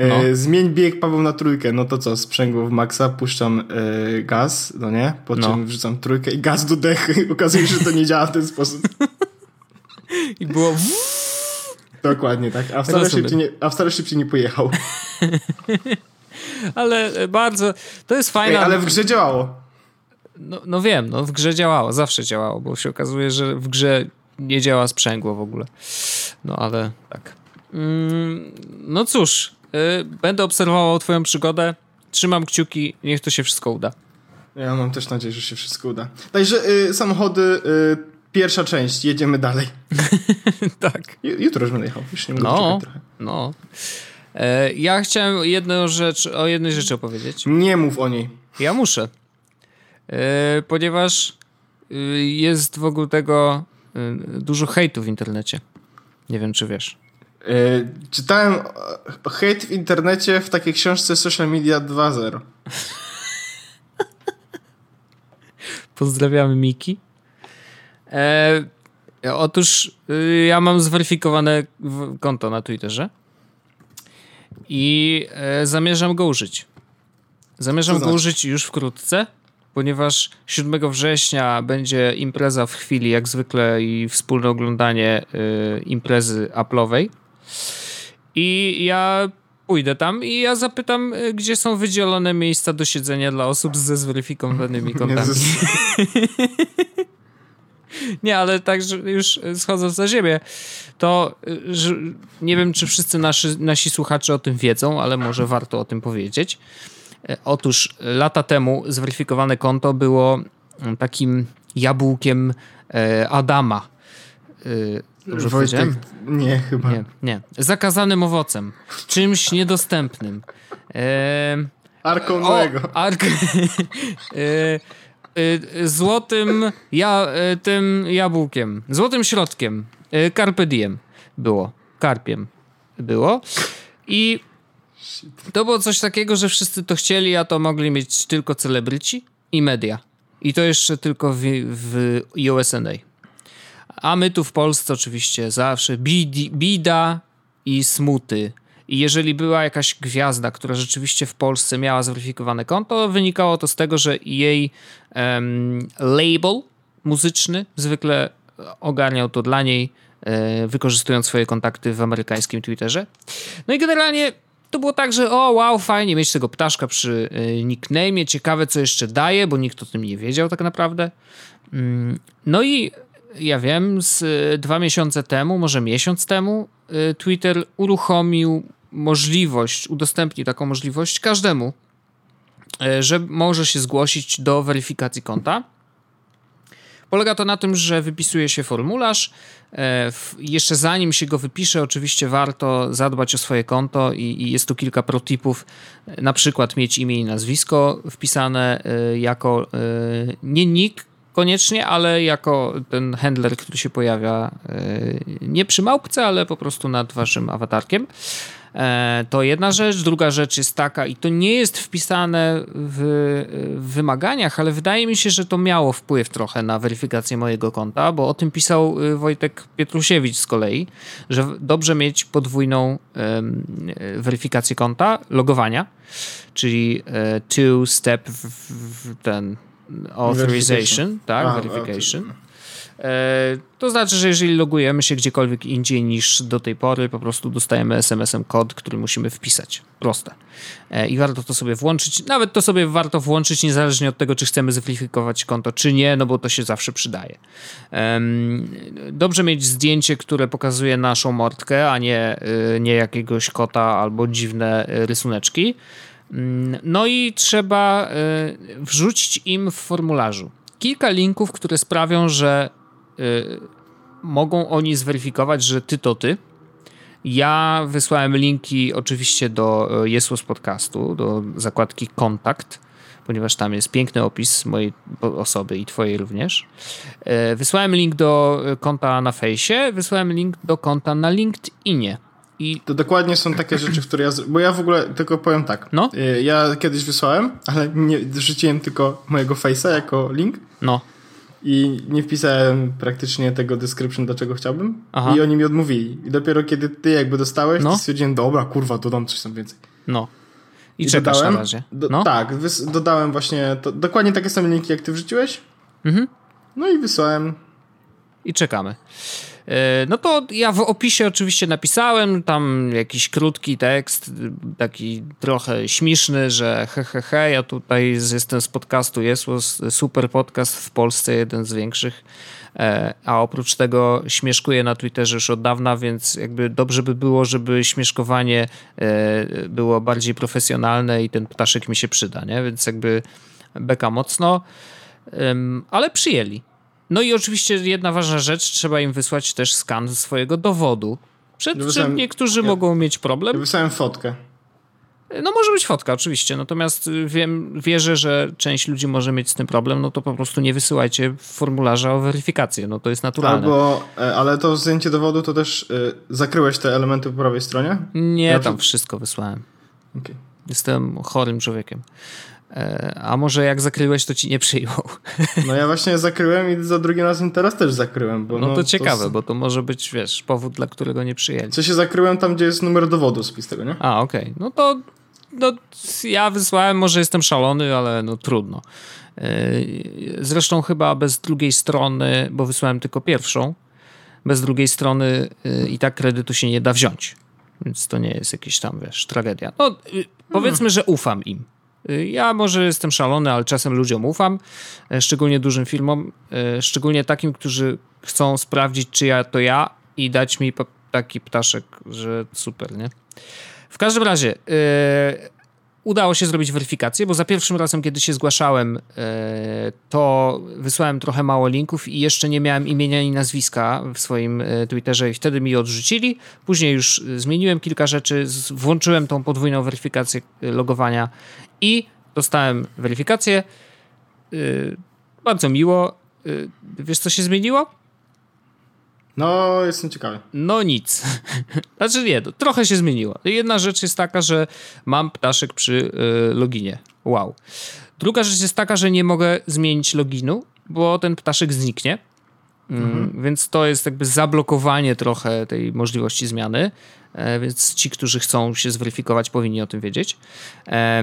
E, no. Zmień bieg Paweł na trójkę, no to co, sprzęgło w maksa, puszczam e, gaz, no nie? Po no. czym wrzucam trójkę i gaz do dechy. Okazuje się, że to nie działa w ten sposób. I było... Dokładnie tak, a wcale, szybciej nie, a wcale szybciej nie pojechał. ale e, bardzo, to jest fajne. ale w grze działało. No, no wiem, no w grze działało, zawsze działało, bo się okazuje, że w grze nie działa sprzęgło w ogóle. No ale tak. Mm, no cóż, będę obserwował twoją przygodę. Trzymam kciuki, niech to się wszystko uda. Ja mam też nadzieję, że się wszystko uda. Także y, samochody, y, pierwsza część, jedziemy dalej. tak. Jutro już będę jechał, już nie mogę no, trochę. No, e, Ja chciałem jedną rzecz, o jednej rzeczy opowiedzieć. Nie mów o niej. Ja muszę. E, ponieważ y, jest wokół tego y, dużo hejtu w internecie. Nie wiem, czy wiesz. Yy, czytałem hejt w internecie w takiej książce Social Media 2.0. Pozdrawiamy Miki. E, Otóż y, ja mam zweryfikowane konto na Twitterze i e, zamierzam go użyć. Zamierzam znaczy? go użyć już wkrótce, ponieważ 7 września będzie impreza w chwili, jak zwykle, i wspólne oglądanie y, imprezy Apple'owej. I ja pójdę tam i ja zapytam, y, gdzie są wydzielone miejsca do siedzenia dla osób ze zweryfikowanymi kontami. Nie, ale tak już schodząc za ziemię, to nie wiem, czy wszyscy nasi, nasi słuchacze o tym wiedzą, ale może warto o tym powiedzieć. E, otóż lata temu zweryfikowane konto było mm, takim jabłkiem e, Adama. E, dobrze Wojtek, Nie, chyba. Nie, nie. Zakazanym owocem. Czymś niedostępnym. E, Arką Noego. Ark... złotym ja, tym jabłkiem. Złotym środkiem. Carpe diem było. Karpiem było. I to było coś takiego, że wszyscy to chcieli, a to mogli mieć tylko celebryci i media. I to jeszcze tylko w, w USA. A my tu w Polsce oczywiście zawsze bidi, bida i smuty. I jeżeli była jakaś gwiazda, która rzeczywiście w Polsce miała zweryfikowane konto, wynikało to z tego, że jej um, label muzyczny zwykle ogarniał to dla niej, e, wykorzystując swoje kontakty w amerykańskim Twitterze. No i generalnie to było tak, że o wow, fajnie mieć tego ptaszka przy y, ciekawe co jeszcze daje, bo nikt o tym nie wiedział tak naprawdę. Mm, no i ja wiem, z y, dwa miesiące temu, może miesiąc temu, y, Twitter uruchomił możliwość, udostępnił taką możliwość każdemu, że może się zgłosić do weryfikacji konta. Polega to na tym, że wypisuje się formularz. Jeszcze zanim się go wypisze, oczywiście warto zadbać o swoje konto i, jest tu kilka protipów. Na przykład mieć imię i nazwisko wpisane jako nie nick koniecznie, ale jako ten handler, który się pojawia nie przy małpce, ale po prostu nad waszym awatarkiem. E, to jedna rzecz. Druga rzecz jest taka, i to nie jest wpisane w, wymaganiach, ale wydaje mi się, że to miało wpływ trochę na weryfikację mojego konta, bo o tym pisał y, Wojtek Pietrusiewicz z kolei, że dobrze mieć podwójną weryfikację konta, logowania, czyli e, two-step ten authorization, tak, verification. E, to znaczy, że jeżeli logujemy się gdziekolwiek indziej niż do tej pory, po prostu dostajemy SMS-em kod, który musimy wpisać. Proste. E, I warto to sobie włączyć. Nawet to sobie warto włączyć niezależnie od tego, czy chcemy zweryfikować konto, czy nie, no bo to się zawsze przydaje. Dobrze mieć zdjęcie, które pokazuje naszą mordkę, a nie, y, nie jakiegoś kota albo dziwne y, rysuneczki. Mm, no i trzeba y, wrzucić im w formularzu kilka linków, które sprawią, że Y, mogą oni zweryfikować, że ty to ty. Ja wysłałem linki oczywiście do y, Jesłos Podcastu, do zakładki Kontakt, ponieważ tam jest piękny opis mojej osoby i twojej również. Wysłałem link do konta na fejsie, wysłałem link do konta na LinkedInie. I... To dokładnie są takie rzeczy, które ja. Bo ja w ogóle tylko powiem tak. No? Ja kiedyś wysłałem, ale nie wrzuciłem tylko mojego face'a jako link. No i nie wpisałem praktycznie tego description, do czego chciałbym Aha. i oni mi odmówili. I dopiero kiedy ty jakby dostałeś, no. to stwierdziłem, dobra, kurwa, dodam coś tam więcej. No. I, I czekasz dodałem, na razie. Do, no. Tak, dodałem właśnie to, dokładnie takie same linki, jak ty wrzuciłeś. Mhm. No i wysłałem. I czekamy. E, no to ja w opisie oczywiście napisałem tam jakiś krótki tekst, taki trochę śmieszny, że he, he, he, ja tutaj jestem z podcastu Jesłos, super podcast w Polsce, jeden z większych, e, a oprócz tego śmieszkuję na Twitterze już od dawna, więc jakby dobrze by było, żeby śmieszkowanie e, było bardziej profesjonalne i ten ptaszek mi się przyda, nie? Więc jakby beka mocno, ale przyjęli. No i oczywiście jedna ważna rzecz, trzeba im wysłać też skan swojego dowodu. Przed ja czym niektórzy ja, mogą mieć problem. Ja wysłałem fotkę. No może być fotka, oczywiście, natomiast wiem, wierzę, że część ludzi może mieć z tym problem, no to po prostu nie wysyłajcie formularza o weryfikację, no to jest naturalne. Albo, e, ale to zdjęcie dowodu to też y, zakryłeś te elementy po prawej stronie? Nie, ja tam to... wszystko wysłałem. Okay. Jestem chorym człowiekiem. E, a może jak zakryłeś, to ci nie przyjął. No ja właśnie zakryłem i za drugim razem teraz też zakryłem. Bo no, no to ciekawe, to... bo to może być, wiesz, powód, dla którego nie przyjęli. Co się zakryłem tam, gdzie jest numer dowodu spis tego, nie? A, okej. Okay. No to no, ja wysłałem, może jestem szalony, ale no trudno. E, zresztą chyba bez drugiej strony, bo wysłałem tylko pierwszą, bez drugiej strony e, i tak kredytu się nie da wziąć. Więc to nie jest jakieś tam, wiesz, tragedia. No, powiedzmy, że ufam im. Ja może jestem szalony, ale czasem ludziom ufam, e, szczególnie dużym firmom, e, szczególnie takim, którzy chcą sprawdzić, czy ja to ja i dać mi taki ptaszek, że super, nie? W każdym razie, yy, udało się zrobić weryfikację, bo za pierwszym razem, kiedy się zgłaszałem, e, to wysłałem trochę mało linków i jeszcze nie miałem imienia i nazwiska w swoim Twitterze i wtedy mi odrzucili. Później już zmieniłem kilka rzeczy, włączyłem tą podwójną weryfikację logowania i dostałem weryfikację. Bardzo miło. Wiesz, co się zmieniło? No, jestem ciekawy. No nic. Znaczy nie, to trochę się zmieniło. Jedna rzecz jest taka, że mam ptaszek przy y, loginie. Wow. Druga rzecz jest taka, że nie mogę zmienić loginu, bo ten ptaszek zniknie. Mm, mhm. Więc to jest jakby zablokowanie trochę tej możliwości zmiany. E, więc ci, którzy chcą się zweryfikować, powinni o tym wiedzieć. E,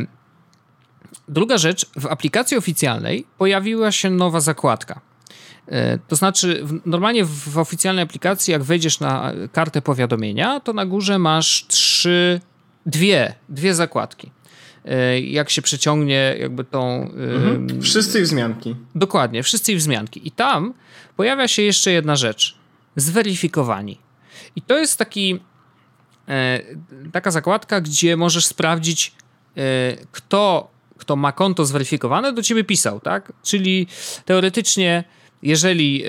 druga rzecz, w aplikacji oficjalnej pojawiła się nowa zakładka. E, to znaczy, normalnie w oficjalnej aplikacji, jak wejdziesz na kartę powiadomienia, to na górze masz trzy, dwie, dwie zakładki. E, jak się przeciągnie jakby tą... Mhm. Wszyscy wzmianki. Dokładnie, wszyscy wzmianki. I tam pojawia się jeszcze jedna rzecz. Zweryfikowani. I to jest taki e, taka zakładka, gdzie możesz sprawdzić, kto, kto ma konto zweryfikowane, do ciebie pisał, tak? Czyli teoretycznie jeżeli yy,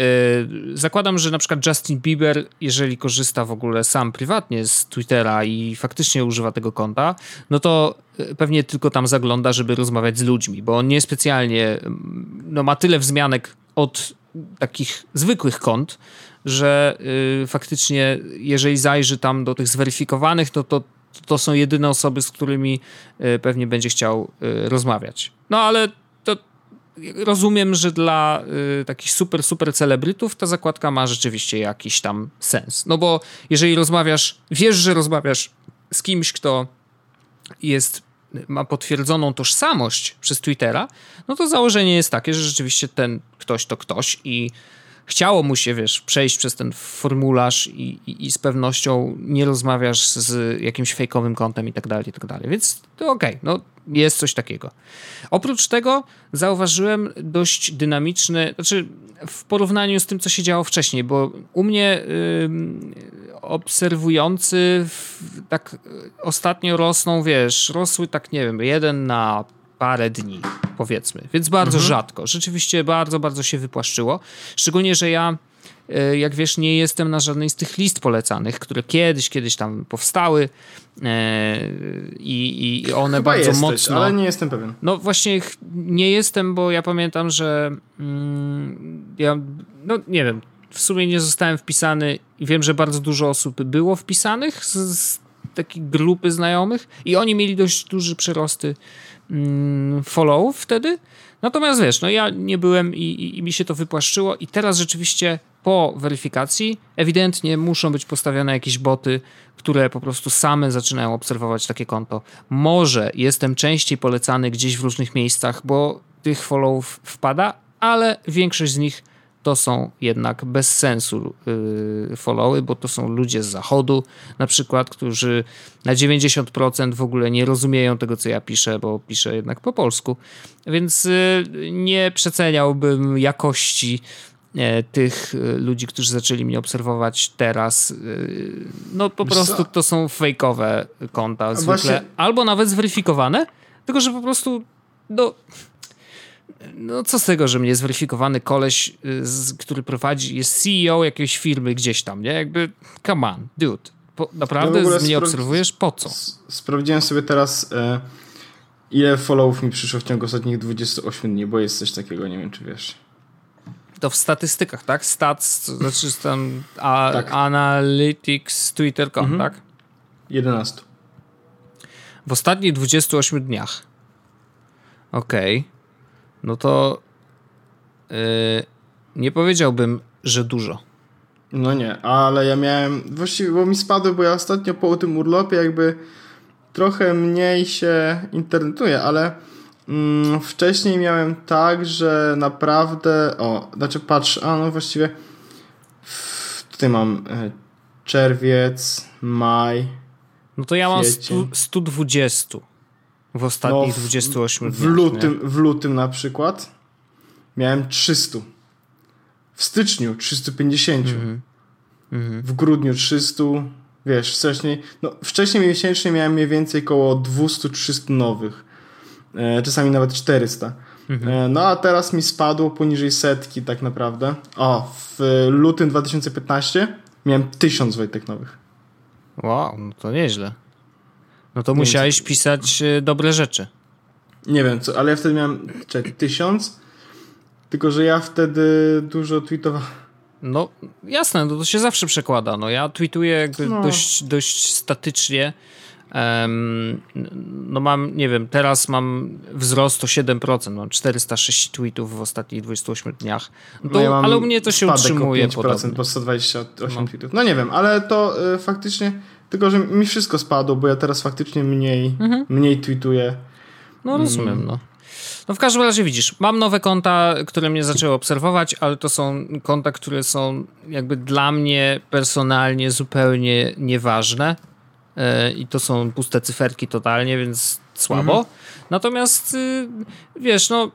zakładam, że na przykład Justin Bieber, jeżeli korzysta w ogóle sam prywatnie z Twittera i faktycznie używa tego konta, no to e, pewnie tylko tam zagląda, żeby rozmawiać z ludźmi, bo on niespecjalnie no, ma tyle wzmianek od takich zwykłych kont, że yy, faktycznie jeżeli zajrzy tam do tych zweryfikowanych, no to to są jedyne osoby, z którymi pewnie będzie chciał rozmawiać. No ale rozumiem, że dla y, takich super, super celebrytów ta zakładka ma rzeczywiście jakiś tam sens. No bo jeżeli rozmawiasz, wiesz, że rozmawiasz z kimś, kto jest, ma potwierdzoną tożsamość przez Twittera, no to założenie jest takie, że rzeczywiście ten ktoś to ktoś i chciało mu się, wiesz, przejść przez ten formularz i, i, i z pewnością nie rozmawiasz z jakimś fejkowym kontem i tak dalej, i tak dalej. Więc to okej, okay, no jest coś takiego. Oprócz tego zauważyłem dość dynamiczny, znaczy w porównaniu z tym, co się działo wcześniej, bo u mnie obserwujący w, tak ostatnio rosną, wiesz, rosły tak, nie wiem, jeden na parę dni, powiedzmy. Więc bardzo mhm. rzadko. Rzeczywiście bardzo, bardzo się wypłaszczyło. Szczególnie, że ja e, jak wiesz, nie jestem na żadnej z tych list polecanych, które kiedyś, kiedyś tam powstały e, i, i one Chyba bardzo jesteś, mocno... ale nie jestem pewien. No właśnie nie jestem, bo ja pamiętam, że mm, ja, no nie wiem, w sumie nie zostałem wpisany i wiem, że bardzo dużo osób było wpisanych z, z takiej grupy znajomych i oni mieli dość duże przyrosty Mm, follow wtedy. Natomiast wiesz, no ja nie byłem i, i, i, mi się to wypłaszczyło i teraz rzeczywiście po weryfikacji ewidentnie muszą być postawione jakieś boty, które po prostu same zaczynają obserwować takie konto. Może jestem częściej polecany gdzieś w różnych miejscach, bo tych followów wpada, ale większość z nich to są jednak bez sensu yy, followy, bo to są ludzie z zachodu na przykład, którzy na 90% w ogóle nie rozumieją tego, co ja piszę, bo piszę jednak po polsku, więc yy, nie przeceniałbym jakości e, tych e, ludzi, którzy zaczęli mnie obserwować teraz, no po prostu to są fejkowe konta zwykle, albo nawet zweryfikowane, tylko że po prostu no no co z tego, że mnie zweryfikowany koleś, y, z, który prowadzi, jest CEO jakiejś firmy gdzieś tam, nie? Jakby, come on, dude. Po, naprawdę ja mnie obserwujesz? Po co? Sprawdziłem sobie teraz, e, ile followów mi przyszło w ciągu ostatnich 28 dni, bo jest coś takiego, nie wiem czy wiesz. To w statystykach, tak? Stats, znaczy tam a, tak. Analytics, Twitter.com, mhm. tak? 11. W ostatnich 28 dniach Okej. Okay. No to yy, nie powiedziałbym, że dużo. No nie, ale ja miałem, właściwie, bo mi spadły, bo ja ostatnio po tym urlopie jakby trochę mniej się internetuję, ale mm, wcześniej miałem tak, że naprawdę, o, znaczy patrz, a no właściwie w, tutaj mam e, czerwiec, maj, No to ja mam stu, 120 w ostatnich no, w, 28 dniach. W lutym, w lutym na przykład miałem 300. W styczniu 350. Mm -hmm. W grudniu 300. Wiesz, wcześniej, no wcześniej miesięcznie miałem mniej więcej około 200-300 nowych. E, czasami nawet 400. Mhm. E, no a teraz mi spadło poniżej setki tak naprawdę. O, w lutym 2015 miałem 1000 Wojtek nowych. Wow, no to nieźle. No to nie musiałeś wiem, pisać e, dobre rzeczy. Nie wiem co, ale ja wtedy miałem czekaj, 1000 tylko, że ja wtedy dużo tweetowałem. No jasne, no to się zawsze przekłada. No ja tweetuję jakby no. dość, dość statycznie. Um, no mam, nie wiem, teraz mam wzrost o 7%, mam 406 tweetów w ostatnich 28 dniach. No to, ja ale u mnie to się utrzymuje 5% podobnie. po 128 no. tweetów. No nie wiem, ale to y, faktycznie, tylko że mi wszystko spadło, bo ja teraz faktycznie mniej, mhm. mniej tweetuję. No rozumiem, mm. no. No w każdym razie widzisz, mam nowe konta, które mnie zaczęły obserwować, ale to są konta, które są jakby dla mnie personalnie zupełnie nieważne. Yy, I to są puste cyferki totalnie, więc słabo. Mhm. Natomiast yy, wiesz, no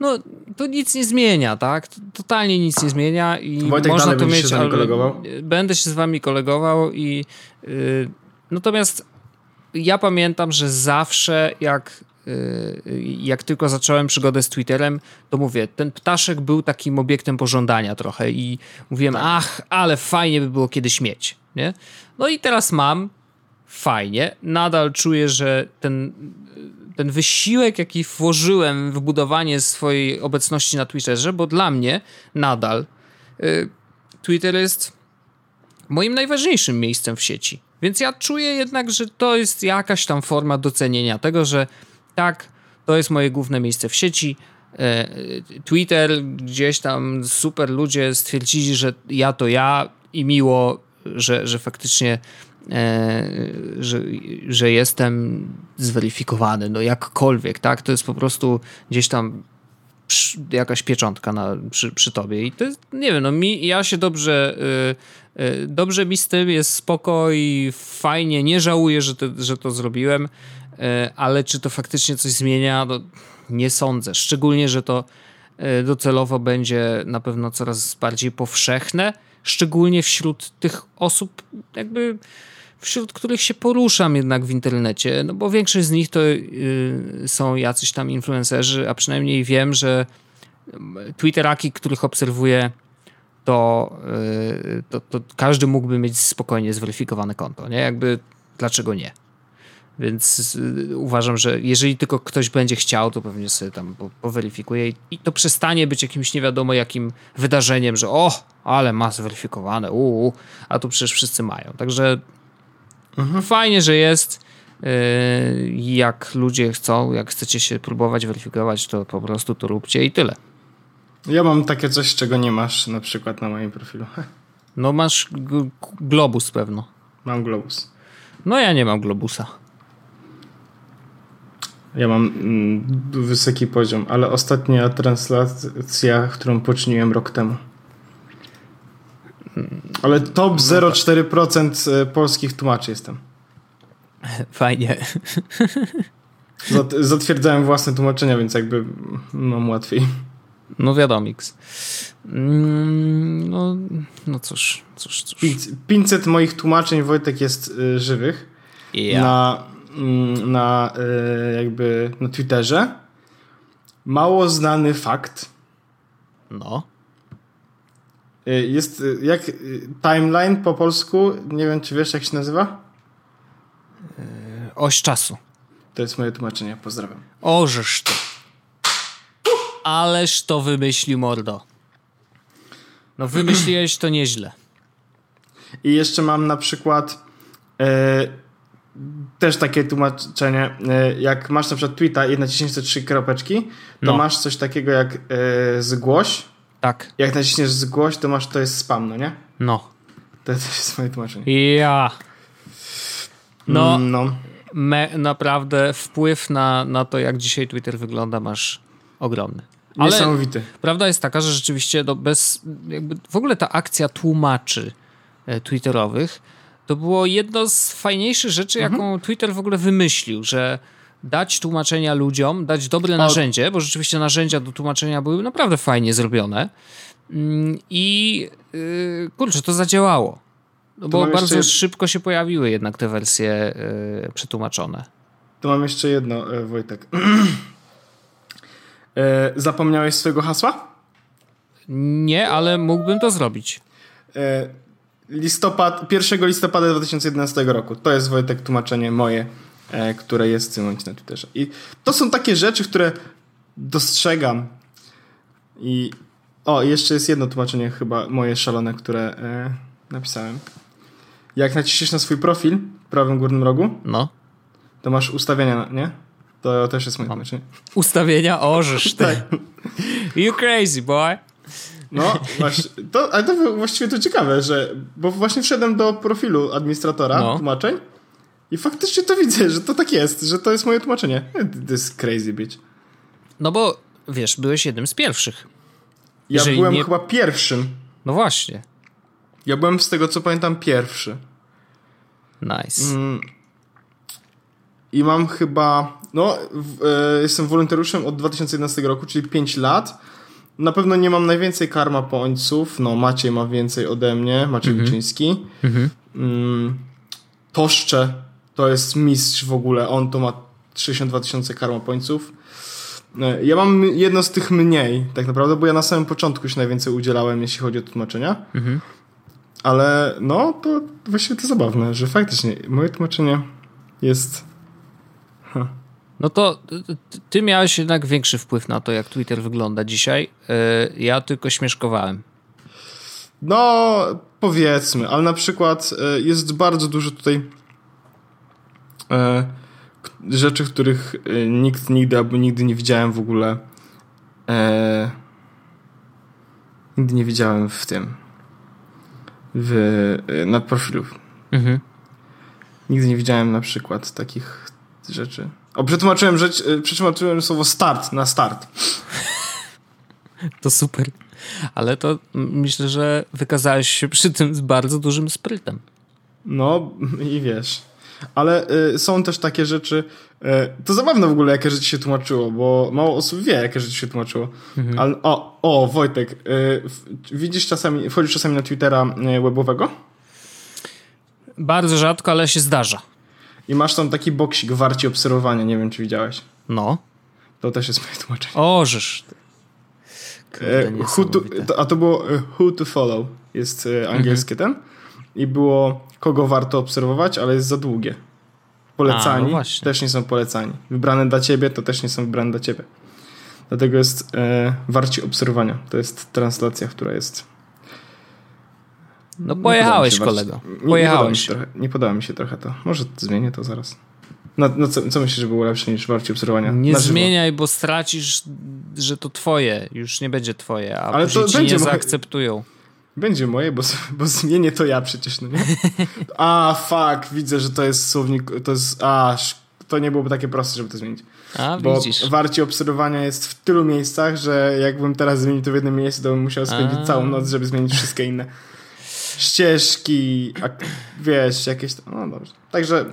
no to nic nie zmienia, tak? Totalnie nic nie zmienia i Wojtek można to mieć. Się kolegował? Będę się z wami kolegował i yy, natomiast ja pamiętam, że zawsze jak Y, jak tylko zacząłem przygodę z Twitterem, to mówię, ten ptaszek był takim obiektem pożądania trochę i mówiłem, tak. ach, ale fajnie by było kiedyś mieć, nie? No i teraz mam, fajnie, nadal czuję, że ten, ten wysiłek, jaki włożyłem w budowanie swojej obecności na Twitterze, bo dla mnie nadal y, Twitter jest moim najważniejszym miejscem w sieci. Więc ja czuję jednak, że to jest jakaś tam forma docenienia tego, że tak, to jest moje główne miejsce w sieci. E, Twitter, gdzieś tam super ludzie stwierdzili, że ja to ja i miło, że, że faktycznie że, że jestem zweryfikowany, no jakkolwiek, tak? To jest po prostu gdzieś tam jakaś pieczątka na, przy, przy tobie i to jest, nie wiem, no mi, ja się dobrze y, y, dobrze mi z tym, jest spoko i fajnie, nie żałuję, że to, że to zrobiłem E, ale czy to faktycznie coś zmienia? No, nie sądzę. Szczególnie, że to e, docelowo będzie na pewno coraz bardziej powszechne, szczególnie wśród tych osób, jakby wśród których się poruszam jednak w internecie, no bo większość z nich to y, są jacyś tam influencerzy, a przynajmniej wiem, że Twitteraki, których obserwuję, to, y, to, to każdy mógłby mieć spokojnie zweryfikowane konto, nie? Jakby dlaczego nie? Więc y, uważam, że jeżeli tylko ktoś będzie chciał, to pewnie sobie tam poweryfikuje i to przestanie być jakimś nie wiadomo jakim wydarzeniem, że o, ale ma zweryfikowane, uuu, a tu przecież wszyscy mają. Także mhm. fajnie, że jest. Y, jak ludzie chcą, jak chcecie się próbować weryfikować, to po prostu to róbcie i tyle. Ja mam takie coś, czego nie masz na przykład na moim profilu. No masz globus pewno. Mam globus. No ja nie mam globusa. Ja mam mm, wysoki poziom, ale ostatnia translacja, którą poczyniłem rok temu. Ale top 0,4% e, polskich tłumaczy jestem. Fajnie. Zatwierdzałem własne tłumaczenia, więc jakby mam łatwiej. No wiadomiks. Mm, no, no cóż, cóż, cóż. 500 moich tłumaczeń Wojtek jest y, żywych. Yeah. Na Mm, na e, jakby na Twitterze. Mało znany fakt. No. E, jest e, jak timeline po polsku, nie wiem czy wiesz jak się nazywa? Oś czasu. To jest moje tłumaczenie, pozdrawiam. Ożeż to. Ależ to wymyślił mordo. No wymyśliłeś to nieźle. I jeszcze mam na przykład też takie tłumaczenie, e, jak masz na przykład tweeta i naciśniesz te trzy kropeczki, to No. masz coś takiego jak e, zgłoś. Tak. Jak naciśniesz zgłoś, to masz, to jest spam, no nie? No. To też jest moje tłumaczenie. Ja. No, no. me, naprawdę wpływ na, na to, jak dzisiaj Twitter wygląda, masz ogromny. Ale Niesamowity. prawda jest taka, że rzeczywiście no bez, jakby w ogóle ta akcja tłumaczy e, twitterowych to było jedno z fajniejszych rzeczy, jaką Twitter w ogóle wymyślił, że dać tłumaczenia ludziom, dać dobre narzędzie, bo rzeczywiście narzędzia do tłumaczenia były naprawdę fajnie zrobione Mm, i yy, kurczę, to zadziałało. No bo bardzo szybko się pojawiły jednak te wersje yy, przetłumaczone. To mam jeszcze jedno, e, Wojtek. e, zapomniałeś swojego hasła? Nie, ale mógłbym to zrobić. E, listopad, 1 listopada 2011 roku. To jest Wojtek tłumaczenie moje, e, które jest w tym momencie na Twitterze. I to są takie rzeczy, które dostrzegam. I o, jeszcze jest jedno tłumaczenie chyba moje szalone, które e, napisałem. Jak naciśniesz na swój profil w prawym górnym rogu, No. to masz ustawienia, nie? To też jest moje tłumaczenie. Ustawienia orzesz ty. Tak. You crazy boy. No, właśnie, to, ale to właściwie to ciekawe, że, bo właśnie wszedłem do profilu administratora No. tłumaczeń i faktycznie to widzę, że to tak jest, że to jest moje tłumaczenie. To jest crazy bitch. No bo wiesz, byłeś jednym z pierwszych. Ja Jeżeli byłem nie- chyba pierwszym. No właśnie. Ja byłem z tego co pamiętam pierwszy. Nice. Mm. I mam chyba, no, w, e, jestem wolontariuszem od 2011 roku, czyli 5 lat. Na pewno nie mam najwięcej karma pońców. No, Maciej ma więcej ode mnie, Maciej Wilczyński. Mm, Toszcze to jest mistrz w ogóle. On to ma 62 tysiące karma pońców. E, Ja mam jedno z tych mniej, tak naprawdę, bo ja na samym początku się najwięcej udzielałem, jeśli chodzi o tłumaczenia. Ale no, to właściwie to zabawne, że faktycznie moje tłumaczenie jest. No to ty- miałeś jednak większy wpływ na to, jak Twitter wygląda dzisiaj. Yy, Ja tylko śmieszkowałem. No, powiedzmy, ale na przykład e, jest bardzo dużo tutaj e, rzeczy, których e, nikt nigdy albo nigdy nie widziałem w ogóle. E, nigdy nie widziałem w tym. W, e, na profilu. Mhm. Nigdy nie widziałem na przykład takich rzeczy. O, przetłumaczyłem rzecz, e, przetłumaczyłem słowo start na start. To super. Ale to myślę, że wykazałeś się przy tym z bardzo dużym sprytem. No i wiesz. Ale y, są też takie rzeczy. Y, to zabawne w ogóle, jakie rzeczy się tłumaczyło, bo mało osób wie, jakie rzeczy się tłumaczyło. Ale o, o, Wojtek, y, widzisz czasami, wchodzisz czasami na Twittera y, webowego Bardzo rzadko, ale się zdarza. I masz tam taki boksik warci obserwowania, nie wiem czy widziałeś. No. To też jest moje tłumaczenie. Kurde, E, to, niesamowite. to, a to było e, Who to Follow, jest e, angielskie ten. I było kogo warto obserwować, ale jest za długie. Polecani A, no też nie są polecani. Wybrane dla ciebie to też nie są wybrane dla ciebie. Dlatego jest e, warci obserwowania. To jest translacja, która jest. No pojechałeś, kolego. warci- Nie, nie, podoba mi Pojechałeś. się trochę, nie podoba mi się trochę to. Może zmienię to zaraz. No, no co, co myślisz, że było lepsze niż warci obserwowania? Nie Na żywo. zmieniaj, bo stracisz, że to twoje. Już nie będzie twoje, a Ale to będzie nie moje- zaakceptują. Będzie moje, bo, bo zmienię to ja przecież, no nie? A, fuck, widzę, że to jest słownik, to jest, a, to nie byłoby takie proste, żeby to zmienić. A, Bo widzisz. warcie obserwowania jest w tylu miejscach, że jakbym teraz zmienił to w jednym miejscu, to bym musiał spędzić A. całą noc, żeby zmienić wszystkie inne ścieżki, a, wiesz, jakieś, tam- no dobrze. Także,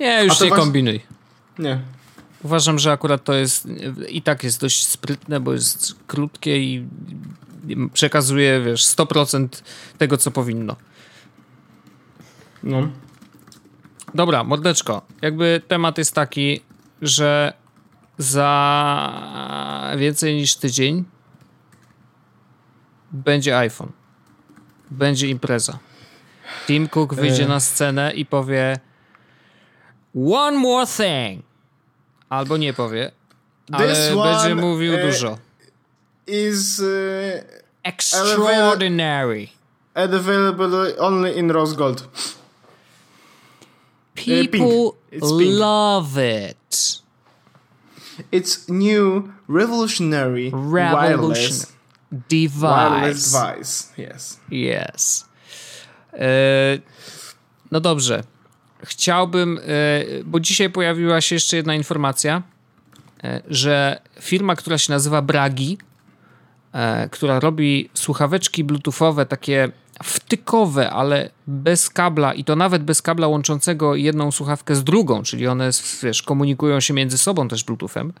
Nie, już nie właśnie- kombinuj. nie. Uważam, że akurat to jest i tak jest dość sprytne, bo jest krótkie i i przekazuje, wiesz, 100% tego, co powinno. No. Dobra, mordeczko. Jakby temat jest taki, że za więcej niż tydzień będzie iPhone. Będzie impreza. Tim Cook wyjdzie E. na scenę i powie One more thing. Albo nie powie, ale This będzie one, mówił e, dużo. Is uh, Extraordinary. available only in rose gold. People love it. It's new revolutionary Revolution. wireless, Device. wireless device. Yes. Yes. E, no dobrze. Chciałbym, e, bo dzisiaj pojawiła się jeszcze jedna informacja, e, że firma, która się nazywa Bragi, e, która robi słuchaweczki bluetoothowe, takie wtykowe, ale bez kabla i to nawet bez kabla łączącego jedną słuchawkę z drugą, czyli one, wiesz, komunikują się między sobą też bluetoothem.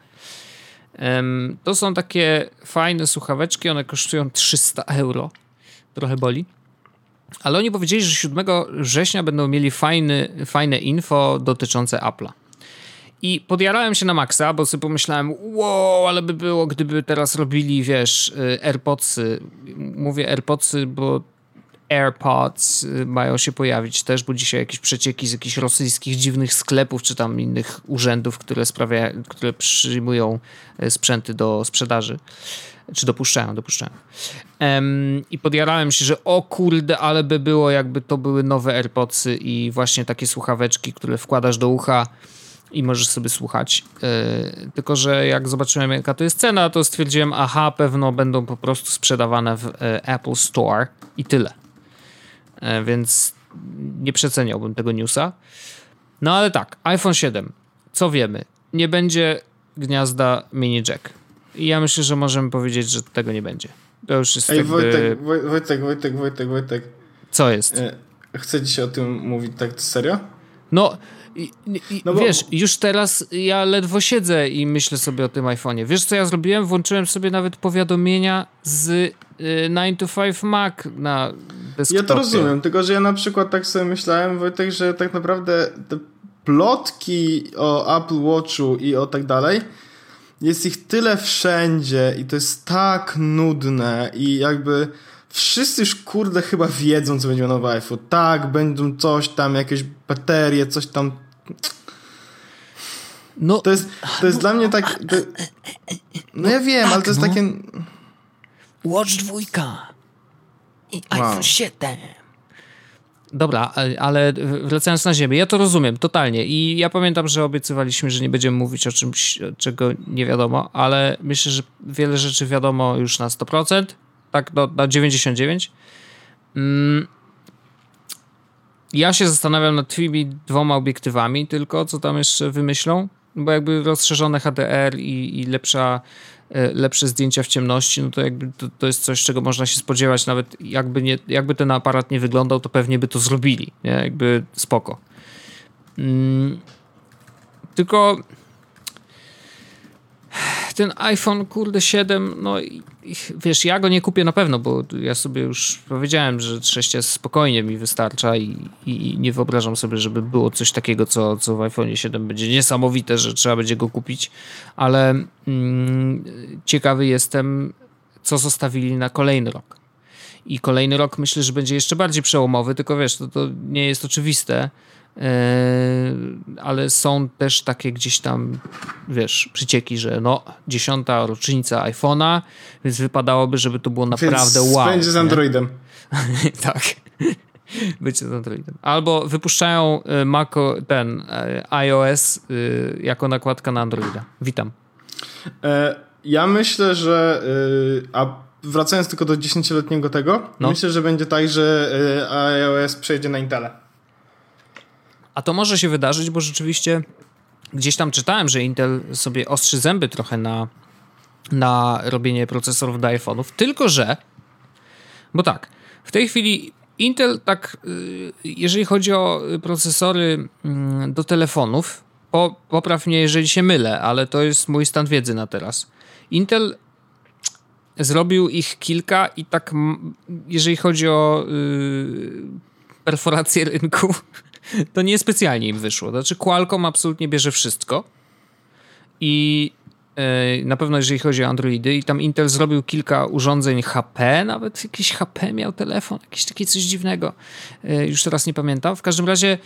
To są takie fajne słuchaweczki, one kosztują 300 euro. Trochę boli. Ale oni powiedzieli, że 7 września będą mieli fajny, fajne info dotyczące Apple'a. I podjarałem się na maksa, bo sobie pomyślałem, wow, ale by było, gdyby teraz robili, wiesz, y, AirPodsy. Mówię AirPodsy, bo AirPods y, mają się pojawić też, bo dzisiaj jakieś przecieki z jakichś rosyjskich dziwnych sklepów, czy tam innych urzędów, które, sprawia, które przyjmują y, sprzęty do sprzedaży. Czy dopuszczają, dopuszczają. Em, I podjarałem się, że o kurde, ale by było, jakby to były nowe AirPodsy i właśnie takie słuchaweczki, które wkładasz do ucha i możesz sobie słuchać. Yy, tylko, że jak zobaczyłem, jaka to jest cena, to stwierdziłem, aha, pewno będą po prostu sprzedawane w e, Apple Store i tyle. E, więc nie przeceniałbym tego newsa. No ale tak, iPhone 7. Co wiemy? Nie będzie gniazda mini jack. I ja myślę, że możemy powiedzieć, że tego nie będzie. To już jest Ej, jakby... Wojtek, Woj- Wojtek, Wojtek, Wojtek, Wojtek. Co jest? E, Chcę dzisiaj o tym mówić tak serio? No, i, i, No bo- wiesz, już teraz ja ledwo siedzę i myślę sobie o tym iPhone'ie. Wiesz, co ja zrobiłem? Włączyłem sobie nawet powiadomienia z 9 to 5 Mac na desktopie. Ja to rozumiem, tylko że ja na przykład tak sobie myślałem, Wojtek, że tak naprawdę te plotki o Apple Watchu i o tak dalej, jest ich tyle wszędzie i to jest tak nudne i jakby wszyscy już kurde chyba wiedzą, co będzie nowy iPhone. Tak, będą coś tam, jakieś baterie, coś tam. No, To jest, to jest dla mnie tak... To, no ja wiem, ale to jest no. takie... Watch dwójka i Wow. iPhone 7. Dobra, ale- wracając na ziemię, ja to rozumiem totalnie i ja pamiętam, że obiecywaliśmy, że nie będziemy mówić o czymś, czego nie wiadomo, ale myślę, że wiele rzeczy wiadomo już na 100%, tak do, na 99%. Mm. Ja się zastanawiam nad tymi dwoma obiektywami, tylko co tam jeszcze wymyślą, bo jakby rozszerzone HDR i, i lepsza, lepsze zdjęcia w ciemności, no to jakby to, to jest coś, czego można się spodziewać, nawet jakby, nie, jakby ten aparat nie wyglądał, to pewnie by to zrobili, nie? Jakby spoko. Mm, tylko ten iPhone, kurde, 7, no wiesz, ja go nie kupię na pewno, bo ja sobie już powiedziałem, że 6 spokojnie mi wystarcza i, i, nie wyobrażam sobie, żeby było coś takiego, co, co w iPhone 7 będzie niesamowite, że trzeba będzie go kupić, ale mm, ciekawy jestem, co zostawili na kolejny rok. I kolejny rok myślę, że będzie jeszcze bardziej przełomowy, tylko wiesz, to, to nie jest oczywiste, ale są też takie gdzieś tam, wiesz, przycieki, że no, dziesiąta rocznica iPhone'a, więc wypadałoby, żeby to było naprawdę Więc wow. będzie z? Androidem. tak. Być z Androidem. Albo wypuszczają y, Maco, ten y, iOS jako nakładka na Androida. Witam. E, ja myślę, że. a wracając tylko do 10-letniego tego, No. myślę, że będzie tak, że iOS przejdzie na Intele. A to może się wydarzyć, bo rzeczywiście gdzieś tam czytałem, że Intel sobie ostrzy zęby trochę na, na robienie procesorów do iPhone'ów, tylko że, bo tak, w tej chwili Intel tak, y, jeżeli chodzi o procesory mm, do telefonów, po, popraw mnie, jeżeli się mylę, ale to jest mój stan wiedzy na teraz. Intel zrobił ich kilka i tak, jeżeli chodzi o y, perforację rynku, to niespecjalnie im wyszło. Znaczy Qualcomm absolutnie bierze wszystko i e, na pewno jeżeli chodzi o Androidy i tam Intel zrobił kilka urządzeń HP, nawet jakiś HP miał telefon, jakieś takie coś dziwnego. E, Już teraz nie pamiętam. W każdym razie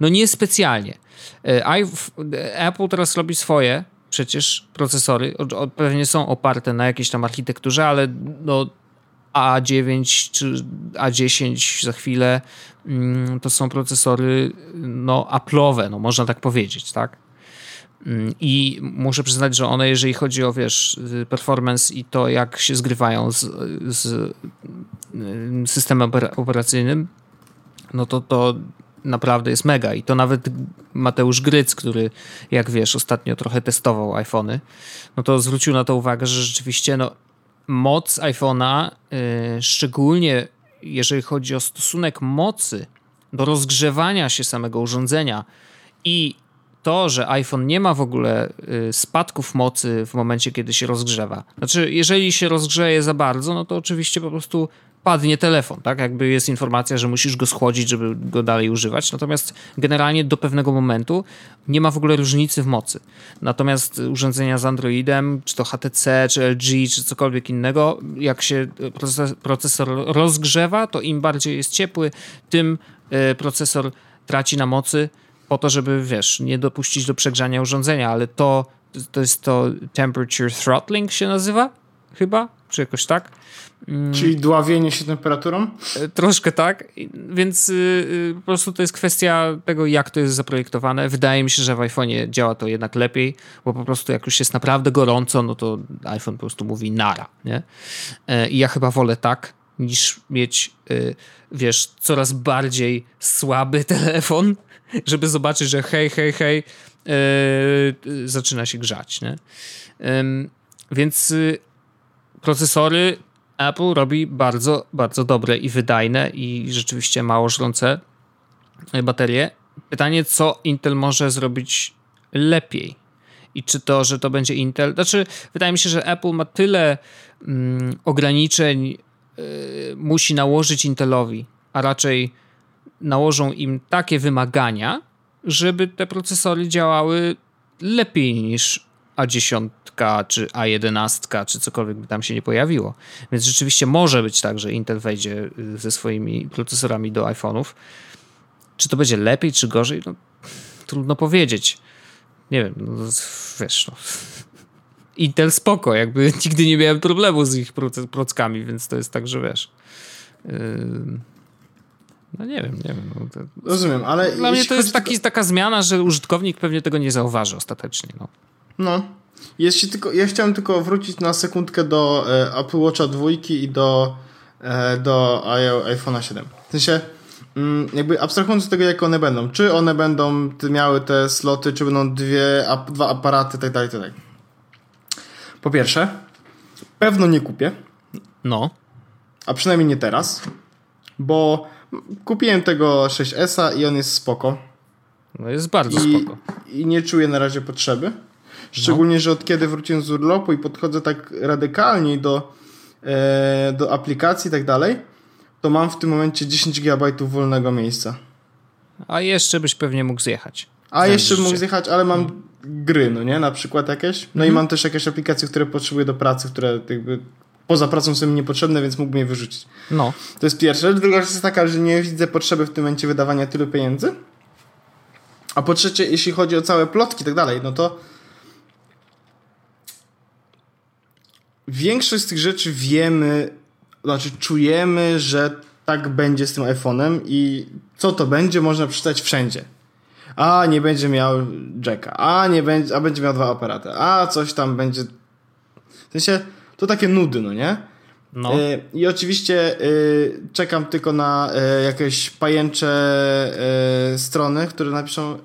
no niespecjalnie. E, iP- Apple teraz robi swoje przecież procesory, pewnie są oparte na jakiejś tam architekturze, ale no A9 czy A10 za chwilę, mm, to są procesory no Apple'owe, no można tak powiedzieć, tak? Mm, I muszę przyznać, że one, jeżeli chodzi o wiesz, performance i to, jak się zgrywają z, z systemem operacyjnym, no to to naprawdę jest mega. I to nawet Mateusz Gryc, który, jak wiesz, ostatnio trochę testował iPhony, no to zwrócił na to uwagę, że rzeczywiście no, moc iPhone'a, yy, szczególnie jeżeli chodzi o stosunek mocy do rozgrzewania się samego urządzenia i to, że iPhone nie ma w ogóle y, spadków mocy w momencie, kiedy się rozgrzewa. Znaczy, jeżeli się rozgrzeje za bardzo, no to oczywiście po prostu padnie telefon, tak? Jakby jest informacja, że musisz go schłodzić, żeby go dalej używać. Natomiast generalnie do pewnego momentu nie ma w ogóle różnicy w mocy. Natomiast urządzenia z Androidem, czy to HTC, czy LG, czy cokolwiek innego, jak się procesor rozgrzewa, to im bardziej jest ciepły, tym y, procesor traci na mocy po to, żeby, wiesz, nie dopuścić do przegrzania urządzenia, ale to, to jest to temperature throttling się nazywa chyba, czy jakoś tak. Mm. Czyli dławienie się temperaturą? E, troszkę tak, więc yy, po prostu to jest kwestia tego, jak to jest zaprojektowane. Wydaje mi się, że w iPhone'ie działa to jednak lepiej, bo po prostu jak już jest naprawdę gorąco, no to iPhone po prostu mówi nara, nie? Yy, I ja chyba wolę tak, niż mieć, yy, wiesz, coraz bardziej słaby telefon, żeby zobaczyć, że hej, hej, hej, zaczyna się grzać, nie? Więc y, procesory Apple robi bardzo, bardzo dobre i wydajne i rzeczywiście mało żrące baterie. Pytanie, co Intel może zrobić lepiej? I czy to, że to będzie Intel? Znaczy, wydaje mi się, że Apple ma tyle mm, ograniczeń, yy, musi nałożyć Intelowi, a raczej nałożą im takie wymagania, żeby te procesory działały lepiej niż A10 czy A11, czy cokolwiek by tam się nie pojawiło. Więc rzeczywiście może być tak, że Intel wejdzie y, ze swoimi procesorami do iPhone'ów. Czy to będzie lepiej, czy gorzej? No, trudno powiedzieć. Nie wiem, no, wiesz, no. Intel spoko, jakby nigdy nie miałem problemu z ich prockami, więc to jest tak, że wiesz. Yy... No nie wiem, nie wiem. No to... Rozumiem, ale. Dla mnie to jest taki, taka zmiana, że użytkownik pewnie tego nie zauważy ostatecznie. No. No. Jest tylko, ja chciałem tylko wrócić na sekundkę do e, Apple Watcha 2 i do, e, do iPhone'a 7. W sensie, mm, jakby abstrahując od tego, jak one będą. Czy one będą miały te sloty, czy będą dwie, ap, dwa aparaty, tak dalej, tak dalej. Po pierwsze, pewno nie kupię. No. A przynajmniej nie teraz, bo kupiłem tego 6S-a i on jest spoko. No jest bardzo I, spoko. I nie czuję na razie potrzeby. Szczególnie, no. że od kiedy wróciłem z urlopu i podchodzę tak radykalnie do, e, do aplikacji i tak dalej, to mam w tym momencie 10 GB wolnego miejsca. A jeszcze byś pewnie mógł zjechać. A jeszcze bym mógł zjechać, ale mam hmm. gry, no nie? Na przykład jakieś. No mhm. i mam też jakieś aplikacje, które potrzebuję do pracy, które jakby poza pracą są mi niepotrzebne, więc mógłbym je wyrzucić. No. To jest pierwsza rzecz. Druga rzecz jest taka, że nie widzę potrzeby w tym momencie wydawania tylu pieniędzy. A po trzecie, jeśli chodzi o całe plotki i tak dalej, no to większość z tych rzeczy wiemy, znaczy czujemy, że tak będzie z tym iPhone'em i co to będzie, można przeczytać wszędzie. A nie będzie miał jacka, a nie będzie, a będzie miał dwa aparaty, a coś tam będzie. W sensie, to takie nudy, no nie? No. Y, I oczywiście y, czekam tylko na y, jakieś pajęcze strony, które napiszą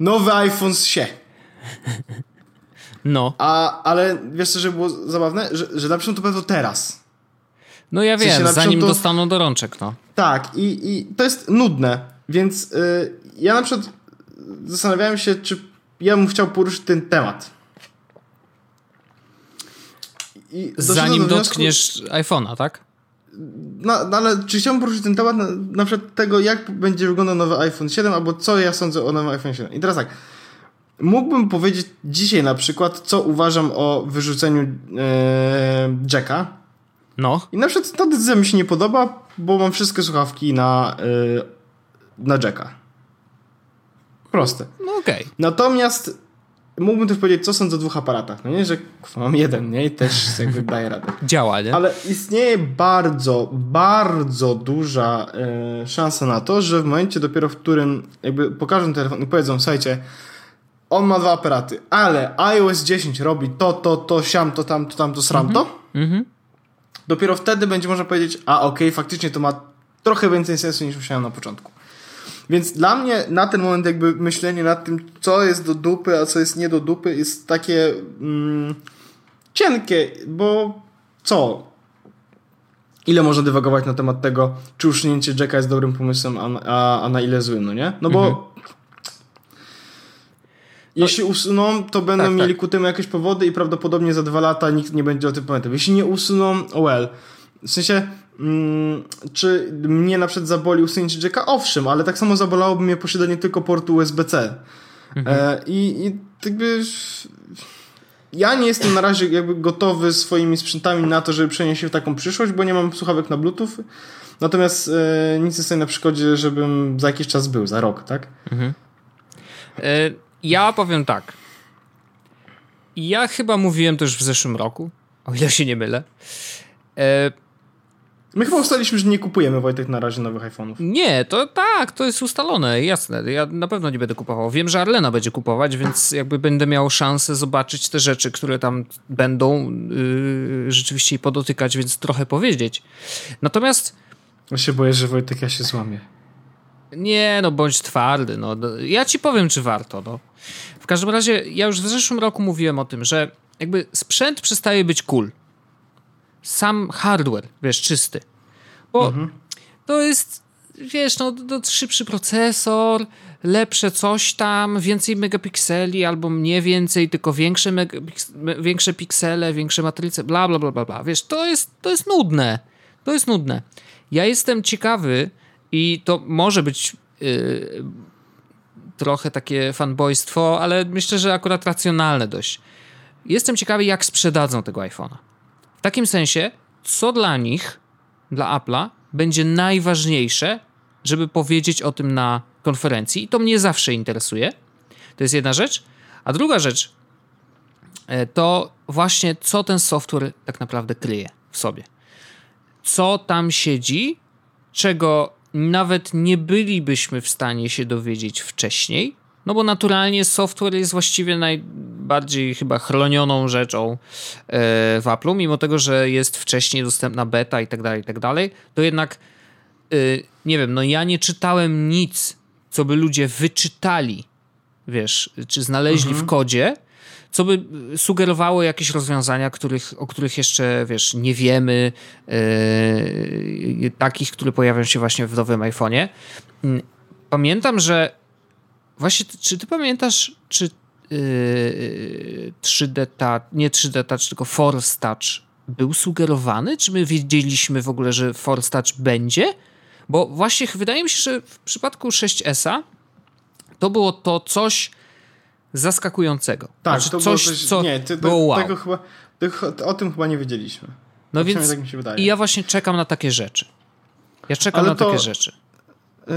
nowy iPhone się. No. A, ale wiesz co, że było zabawne? Że, że napiszą to pewno teraz. No ja wiem, zanim to... dostaną do rączek, no. Tak, i, i to jest nudne, więc yy, ja na przykład zastanawiałem się, czy ja bym chciał poruszyć ten temat. Zanim wniosku, dotkniesz iPhone'a, tak? No, no, ale czy chciałbym poruszyć ten temat na, na przykład tego, jak będzie wyglądał nowy iPhone 7, albo co ja sądzę o nowym iPhone 7. I teraz tak, Mógłbym powiedzieć dzisiaj na przykład, co uważam o wyrzuceniu e, Jacka. No. I na przykład ta decyzja mi się nie podoba, bo mam wszystkie słuchawki na, e, na Jacka. Proste. No okej. Okay. Natomiast mógłbym też powiedzieć, co sądzę o dwóch aparatach, no nie, że mam jeden, nie, i też jakby daje radę. Działa, nie? Ale istnieje bardzo, bardzo duża e, szansa na to, że w momencie dopiero, w którym jakby pokażą telefon i powiedzą, słuchajcie, on ma dwa aparaty, ale iOS 10 robi to, to, to, siam, to, tam, to, tam, to, sram, to, Mhm. dopiero wtedy będzie można powiedzieć, a okej, faktycznie to ma trochę więcej sensu niż myślałem na początku. Więc dla mnie na ten moment jakby myślenie nad tym, co jest do dupy, a co jest nie do dupy, jest takie mm, cienkie, bo co? Ile można dywagować na temat tego, czy usunięcie Jacka jest dobrym pomysłem, a, a, a na ile złym, no nie? No bo Mhm. Jeśli usuną, to będą Tak, mieli tak. ku temu jakieś powody i prawdopodobnie za dwa lata nikt nie będzie o tym pamiętał. Jeśli nie usuną, oh well. W sensie, mm, czy mnie na przykład zaboli usunięcie Jacka? Owszem, ale tak samo zabolałoby mnie posiadanie tylko portu USB-C. Mhm. E, I i jakby... Ja nie jestem na razie jakby gotowy swoimi sprzętami na to, żeby przenieść się w taką przyszłość, bo nie mam słuchawek na Bluetooth. Natomiast e, nic nie stoi na przeszkodzie, żebym za jakiś czas był, za rok, tak? E, Ja powiem tak. Ja chyba mówiłem to już w zeszłym roku, o ile się nie mylę. E, My chyba ustaliliśmy, że nie kupujemy Wojtek na razie nowych iPhone'ów. Nie, to tak, to jest ustalone, jasne. Ja na pewno nie będę kupował. Wiem, że Arlena będzie kupować, więc jakby będę miał szansę zobaczyć te rzeczy, które tam będą, yy, rzeczywiście podotykać, więc trochę powiedzieć. Natomiast Ja się boję, że Wojtek ja się złamię. Nie, no bądź twardy. No. Ja ci powiem, czy warto. No. W każdym razie, ja już w zeszłym roku mówiłem o tym, że jakby sprzęt przestaje być cool. Sam hardware, wiesz, czysty. Bo to jest, wiesz, no to szybszy procesor, lepsze coś tam, więcej megapikseli albo nie więcej, tylko większe, megapiks- większe piksele, większe matryce, bla, bla, bla, bla, bla. Wiesz, to jest, to jest nudne. To jest nudne. Ja jestem ciekawy i to może być yy, trochę takie fanboystwo, ale myślę, że akurat racjonalne dość. Jestem ciekawy, jak sprzedadzą tego iPhone'a. W takim sensie, co dla nich, dla Apple'a, będzie najważniejsze, żeby powiedzieć o tym na konferencji. I to mnie zawsze interesuje. To jest jedna rzecz. A druga rzecz e, to właśnie, co ten software tak naprawdę kryje w sobie. Co tam siedzi, czego nawet nie bylibyśmy w stanie się dowiedzieć wcześniej, no bo naturalnie software jest właściwie najbardziej chyba chronioną rzeczą e, w Apple'u, mimo tego, że jest wcześniej dostępna beta i tak dalej, i tak dalej, to jednak e, nie wiem, no ja nie czytałem nic, co by ludzie wyczytali, wiesz, czy znaleźli w kodzie, co by sugerowało jakieś rozwiązania, których, o których jeszcze, wiesz, nie wiemy, yy, takich, które pojawią się właśnie w nowym iPhone'ie. Mm, Pamiętam, że właśnie, czy ty pamiętasz, czy yy, 3D Touch, nie 3D Touch, tylko Force Touch był sugerowany? Czy my wiedzieliśmy w ogóle, że Force Touch będzie? Bo właśnie wydaje mi się, że w przypadku 6S-a to było to coś zaskakującego. Tak, Znaczy to coś, coś, co nie, ty, było wow. tego chyba, o tym chyba nie wiedzieliśmy. No więc tak mi się wydaje. i ja właśnie czekam na takie rzeczy. Ja czekam Ale na to- takie rzeczy. Yy,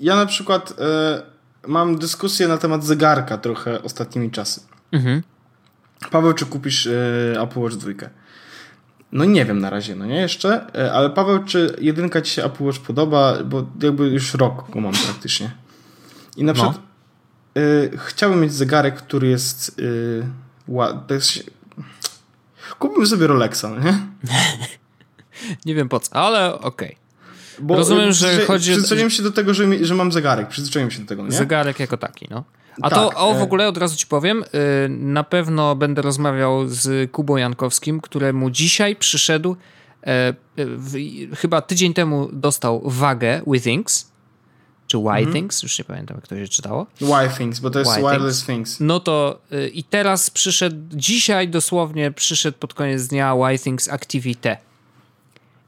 ja na przykład yy, mam dyskusję na temat zegarka trochę ostatnimi czasy. Mhm. Paweł, czy kupisz yy, Apple Watch 2? No nie wiem na razie, no nie jeszcze, ale Paweł, czy jedynka ci się Apple Watch podoba, bo jakby już rok go mam praktycznie. I na No. Yy, chciałbym mieć zegarek, który jest yy, ładny. Kupmy sobie Rolexa, no nie? Nie wiem po co, ale okej. Bo Rozumiem, y, że chodzi o- Przyzwyczaiłem się do tego, że, mi, że mam zegarek. Przyzwyczaiłem się do tego, nie? Zegarek jako taki, no. A Tak, to o, w e- ogóle od razu ci powiem, y, na pewno będę rozmawiał z Kubą Jankowskim, któremu dzisiaj przyszedł, e, w, chyba tydzień temu dostał wagę Withings, czy Mhm. Withings, już nie pamiętam jak to się czytało. Y Things, bo to jest Y Wireless Things. No to y, i teraz przyszedł, dzisiaj dosłownie przyszedł pod koniec dnia Withings Activity.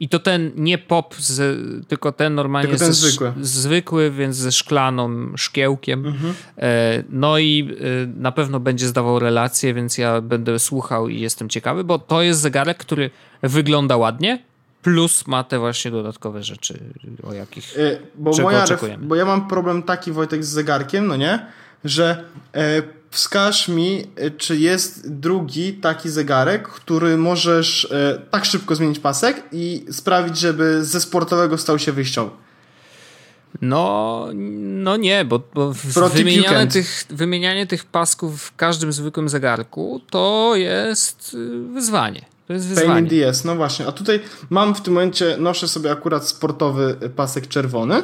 I to ten nie pop, z, tylko ten normalnie Tylko ten ze, zwykły. zwykły, więc ze szklaną szkiełkiem. Mhm. E, no i e, na pewno będzie zdawał relacje, więc ja będę słuchał i jestem ciekawy, bo to jest zegarek, który wygląda ładnie, plus ma te właśnie dodatkowe rzeczy, o jakich... Y, bo, Czego moja oczekujemy? bo ja mam problem taki, Wojtek, z zegarkiem, no nie? Że e, wskaż mi, y, czy jest drugi taki zegarek, który możesz y, tak szybko zmienić pasek i sprawić, żeby ze sportowego stał się wyjściowy. No, no nie, bo, bo wymienianie tych, wymienianie tych pasków w każdym zwykłym zegarku to jest y, wyzwanie. To jest wyzwanie. Pain in the no właśnie. A tutaj mam w tym momencie, noszę sobie akurat sportowy pasek czerwony,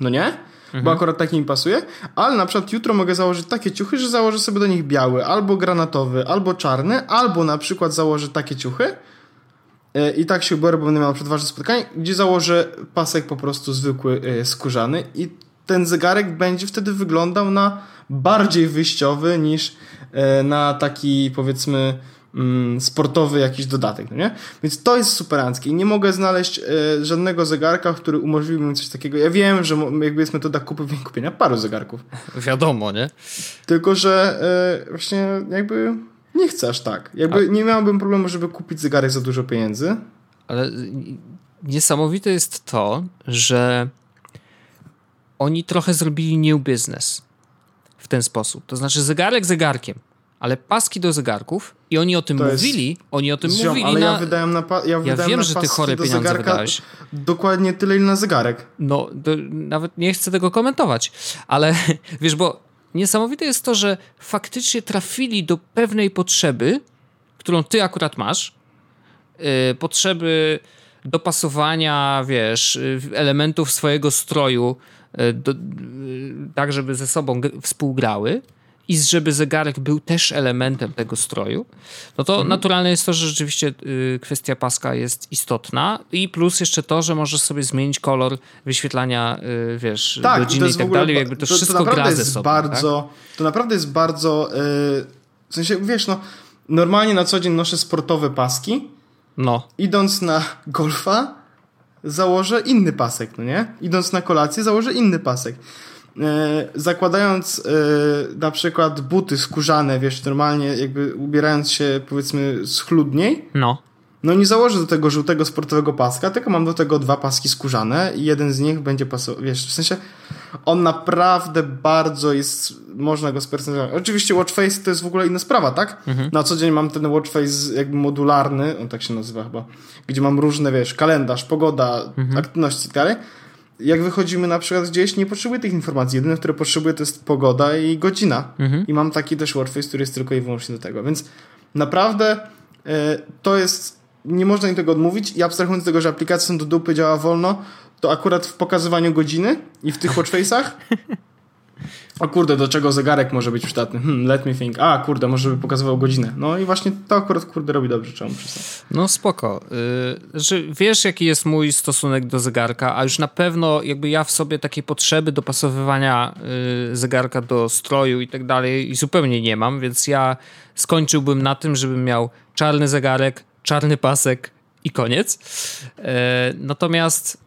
no nie? Mhm. Bo akurat taki mi pasuje, ale na przykład jutro mogę założyć takie ciuchy, że założę sobie do nich biały, albo granatowy, albo czarny, albo na przykład założę takie ciuchy, E, I tak się ubiorę, bo będę miał przedważne spotkanie, gdzie założę pasek po prostu zwykły, e, skórzany i ten zegarek będzie wtedy wyglądał na bardziej wyjściowy niż e, na taki powiedzmy sportowy jakiś dodatek, no nie? Więc to jest superanckie i nie mogę znaleźć żadnego zegarka, który umożliwi mi coś takiego. Ja wiem, że jakby jest metoda kupy, kupienia paru zegarków. Wiadomo, nie? Tylko, że właśnie jakby nie chcę aż tak. Jakby A... nie miałbym problemu, żeby kupić zegarek za dużo pieniędzy. Ale niesamowite jest to, że oni trochę zrobili new business w ten sposób. To znaczy zegarek zegarkiem, ale paski do zegarków i oni o tym to mówili, oni o tym ziom, mówili ale na... ja wydałem na ja, ja wiem, na że ty chore pieniądze wydałeś. Dokładnie tyle, ile na zegarek. No, nawet nie chcę tego komentować, ale wiesz, bo niesamowite jest to, że faktycznie trafili do pewnej potrzeby, którą ty akurat masz, yy, potrzeby dopasowania, wiesz, y, elementów swojego stroju, yy, do, yy, tak żeby ze sobą współgrały i żeby zegarek był też elementem tego stroju, no to mhm. naturalne jest to, że rzeczywiście y, kwestia paska jest istotna i plus jeszcze to, że możesz sobie zmienić kolor wyświetlania, y, wiesz, tak, godziny i tak dalej, jakby to, to wszystko to gra ze sobą. Bardzo, tak? To naprawdę jest bardzo, y, w sensie, wiesz, no, normalnie na co dzień noszę sportowe paski, no. idąc na golfa założę inny pasek, no nie? Idąc na kolację założę inny pasek. E, zakładając e, na przykład buty skórzane, wiesz, normalnie jakby ubierając się powiedzmy schludniej, no. No nie założę do tego żółtego sportowego paska, tylko mam do tego dwa paski skórzane i jeden z nich będzie pasował, wiesz, w sensie on naprawdę bardzo jest, można go spersonalizować. Oczywiście Watchface to jest w ogóle inna sprawa, tak? Mhm. Na co dzień mam ten Watchface jakby modularny, on tak się nazywa chyba, gdzie mam różne, wiesz, kalendarz, pogoda, mhm. aktywności i tak dalej jak wychodzimy na przykład gdzieś, nie potrzebuję tych informacji. Jedyne, które potrzebuję, to jest pogoda i godzina. Mhm. I mam taki też Warface, który jest tylko i wyłącznie do tego. Więc naprawdę e, to jest, nie można im tego odmówić i abstrahując z tego, że aplikacja są do dupy, działa wolno, to akurat w pokazywaniu godziny i w tych Watchface'ach o kurde, do czego zegarek może być przydatny? Hmm, let me think. A, kurde, może by pokazywał godzinę. No i właśnie to akurat, kurde, robi dobrze, czemu przyznać. No spoko. Yy, że wiesz, jaki jest mój stosunek do zegarka, a już na pewno jakby ja w sobie takiej potrzeby dopasowywania yy, zegarka do stroju i tak dalej i zupełnie nie mam, więc ja skończyłbym na tym, żebym miał czarny zegarek, czarny pasek i koniec. Yy, natomiast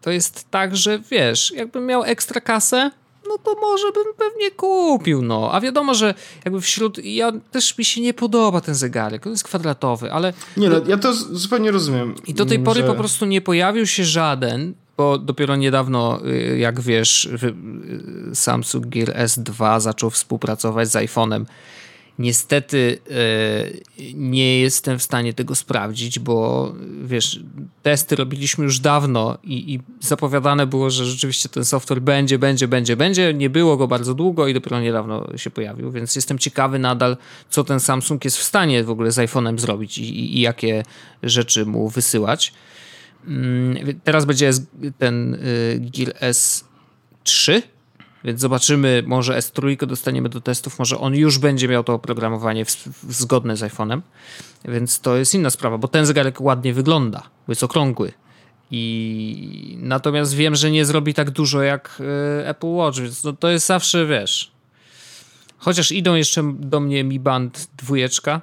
to jest tak, że wiesz, jakbym miał ekstra kasę, no to może bym pewnie kupił, no. A wiadomo, że jakby wśród... Ja też mi się nie podoba ten zegarek, on jest kwadratowy, ale... Nie no, ja to zupełnie rozumiem. I do tej pory że... po prostu nie pojawił się żaden, bo dopiero niedawno, y, jak wiesz, y, Samsung Gear S2 zaczął współpracować z iPhone'em Niestety e, nie jestem w stanie tego sprawdzić, bo wiesz, testy robiliśmy już dawno i, i, zapowiadane było, że rzeczywiście ten software będzie, będzie, będzie, będzie. Nie było go bardzo długo i dopiero niedawno się pojawił, więc jestem ciekawy nadal, co ten Samsung jest w stanie w ogóle z iPhone'em zrobić i, i, i jakie rzeczy mu wysyłać. Mm, teraz będzie ten y, Gear S3 więc zobaczymy, może S3 dostaniemy do testów, może on już będzie miał to oprogramowanie w, w, zgodne z iPhone'em. Więc to jest inna sprawa, bo ten zegarek ładnie wygląda, bo jest okrągły. I natomiast wiem, że nie zrobi tak dużo jak y, Apple Watch, więc no, to jest zawsze, wiesz. Chociaż idą jeszcze do mnie Mi Band dwójeczka,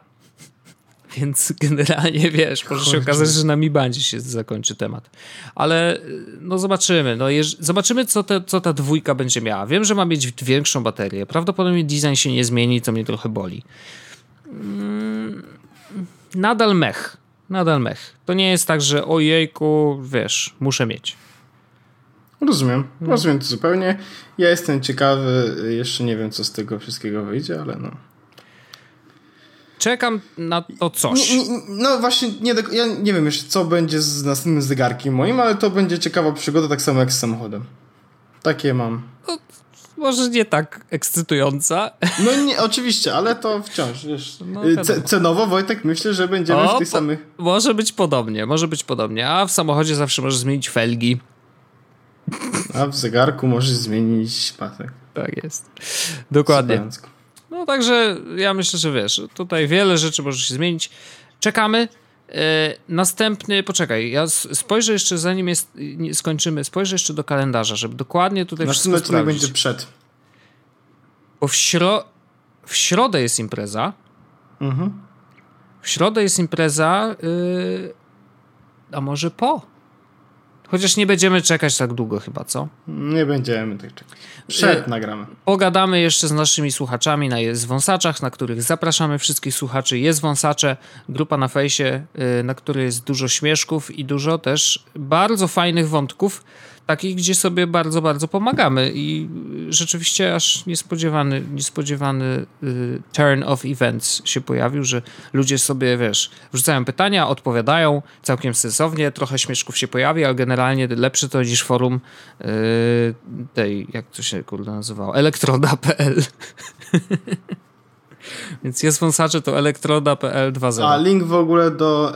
więc generalnie wiesz, może się okazać, że na Mi Bandzie się zakończy temat. Ale no zobaczymy. No, jeż... Zobaczymy, co, te, co ta dwójka będzie miała. Wiem, że ma mieć większą baterię. Prawdopodobnie design się nie zmieni, co mnie trochę boli. Mm, nadal mech. Nadal mech. To nie jest tak, że ojejku, wiesz, muszę mieć. Rozumiem, no. rozumiem to zupełnie. Ja jestem ciekawy, jeszcze nie wiem, co z tego wszystkiego wyjdzie, ale no. Czekam na to coś. Nie, nie, no właśnie, nie, ja nie wiem jeszcze, co będzie z następnym zegarkiem moim, ale to będzie ciekawa przygoda, tak samo jak z samochodem. Takie mam. No, może nie tak ekscytująca. No nie, oczywiście, ale to wciąż, wiesz. No, y, cenowo, Wojtek, myślę, że będziemy o, w tych samych... Może być podobnie, może być podobnie. A w samochodzie zawsze możesz zmienić felgi. A w zegarku możesz zmienić pasek. Tak jest. Dokładnie. No także ja myślę, że wiesz, tutaj wiele rzeczy może się zmienić. Czekamy. E, następny, poczekaj, ja spojrzę jeszcze, zanim jest, skończymy, spojrzę jeszcze do kalendarza, żeby dokładnie tutaj Następny wszystko sprawdzić. będzie przed. Bo w, śro w środę jest impreza. Mhm. W środę jest impreza, yy, a może po? Chociaż nie będziemy czekać tak długo chyba, co? Nie będziemy tak czekać. Przed e, nagramy. Pogadamy jeszcze z naszymi słuchaczami na Jest Wąsaczach, na których zapraszamy wszystkich słuchaczy. Jest Wąsacze, grupa na fejsie, y, na której jest dużo śmieszków i dużo też bardzo fajnych wątków takich, gdzie sobie bardzo, bardzo pomagamy i rzeczywiście aż niespodziewany, niespodziewany y, turn of events się pojawił, że ludzie sobie, wiesz, wrzucają pytania, odpowiadają całkiem sensownie, trochę śmieszków się pojawi, ale generalnie lepsze to niż forum y, tej, jak to się kurde nazywało, elektroda.pl Więc jest wąsacze to elektroda.pl 2.0. A link w ogóle do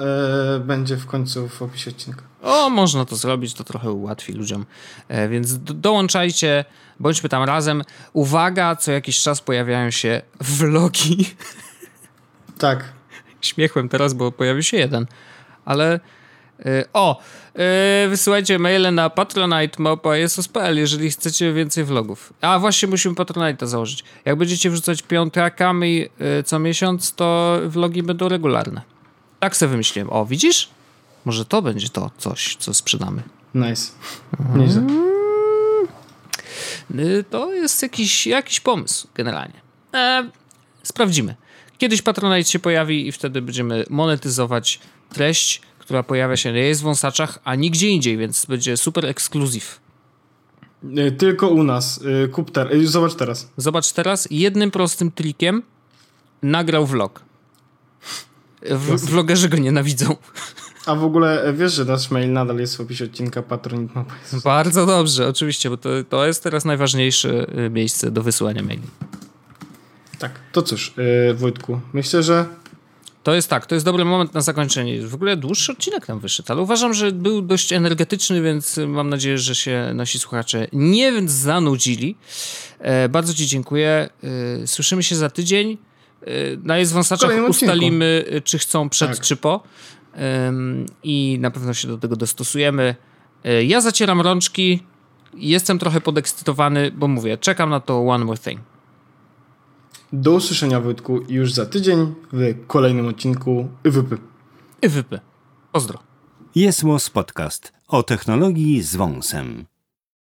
e, będzie w końcu w opisie odcinka. O, można to zrobić, to trochę ułatwi ludziom. E, więc do, dołączajcie, bądźmy tam razem. Uwaga, co jakiś czas pojawiają się vlogi. Tak. Śmiechłem teraz, bo pojawił się jeden. Ale e, o, e, wysyłajcie maile na patronite.jesus.pl, jeżeli chcecie więcej vlogów. A właśnie musimy Patronite'a założyć. Jak będziecie wrzucać piątrakami co miesiąc, to vlogi będą regularne. Tak sobie wymyśliłem. O, widzisz? Może to będzie to coś, co sprzedamy. Nice. Nieźle. Mm. To jest jakiś, jakiś pomysł generalnie. E, sprawdzimy. Kiedyś Patronite się pojawi i wtedy będziemy monetyzować treść, która pojawia się nie jest w wąsaczach, a nigdzie indziej, więc będzie super ekskluzyw. E, tylko u nas. E, kup ter Zobacz teraz. Zobacz teraz. Jednym prostym trikiem nagrał vlog. W, vlogerzy go nienawidzą. A w ogóle e, wiesz, że nasz mail nadal jest w opisie odcinka Patronit Bardzo dobrze, oczywiście, bo to, to jest teraz najważniejsze e, miejsce do wysyłania maili. Tak, to cóż, yy, Wojtku, myślę, że to jest tak, to jest dobry moment na zakończenie. W ogóle dłuższy odcinek nam wyszedł, ale uważam, że był dość energetyczny, więc mam nadzieję, że się nasi słuchacze nie zanudzili. E, bardzo Ci dziękuję. E, słyszymy się za tydzień. E, na jest wąsaczach ustalimy, czy chcą przed, tak. czy po i na pewno się do tego dostosujemy. E, ja zacieram rączki, jestem trochę podekscytowany, bo mówię, czekam na to One More Thing. Do usłyszenia Wojtku już za tydzień w kolejnym odcinku IWP. IWP. Pozdro. Jest Podcast o technologii z wąsem.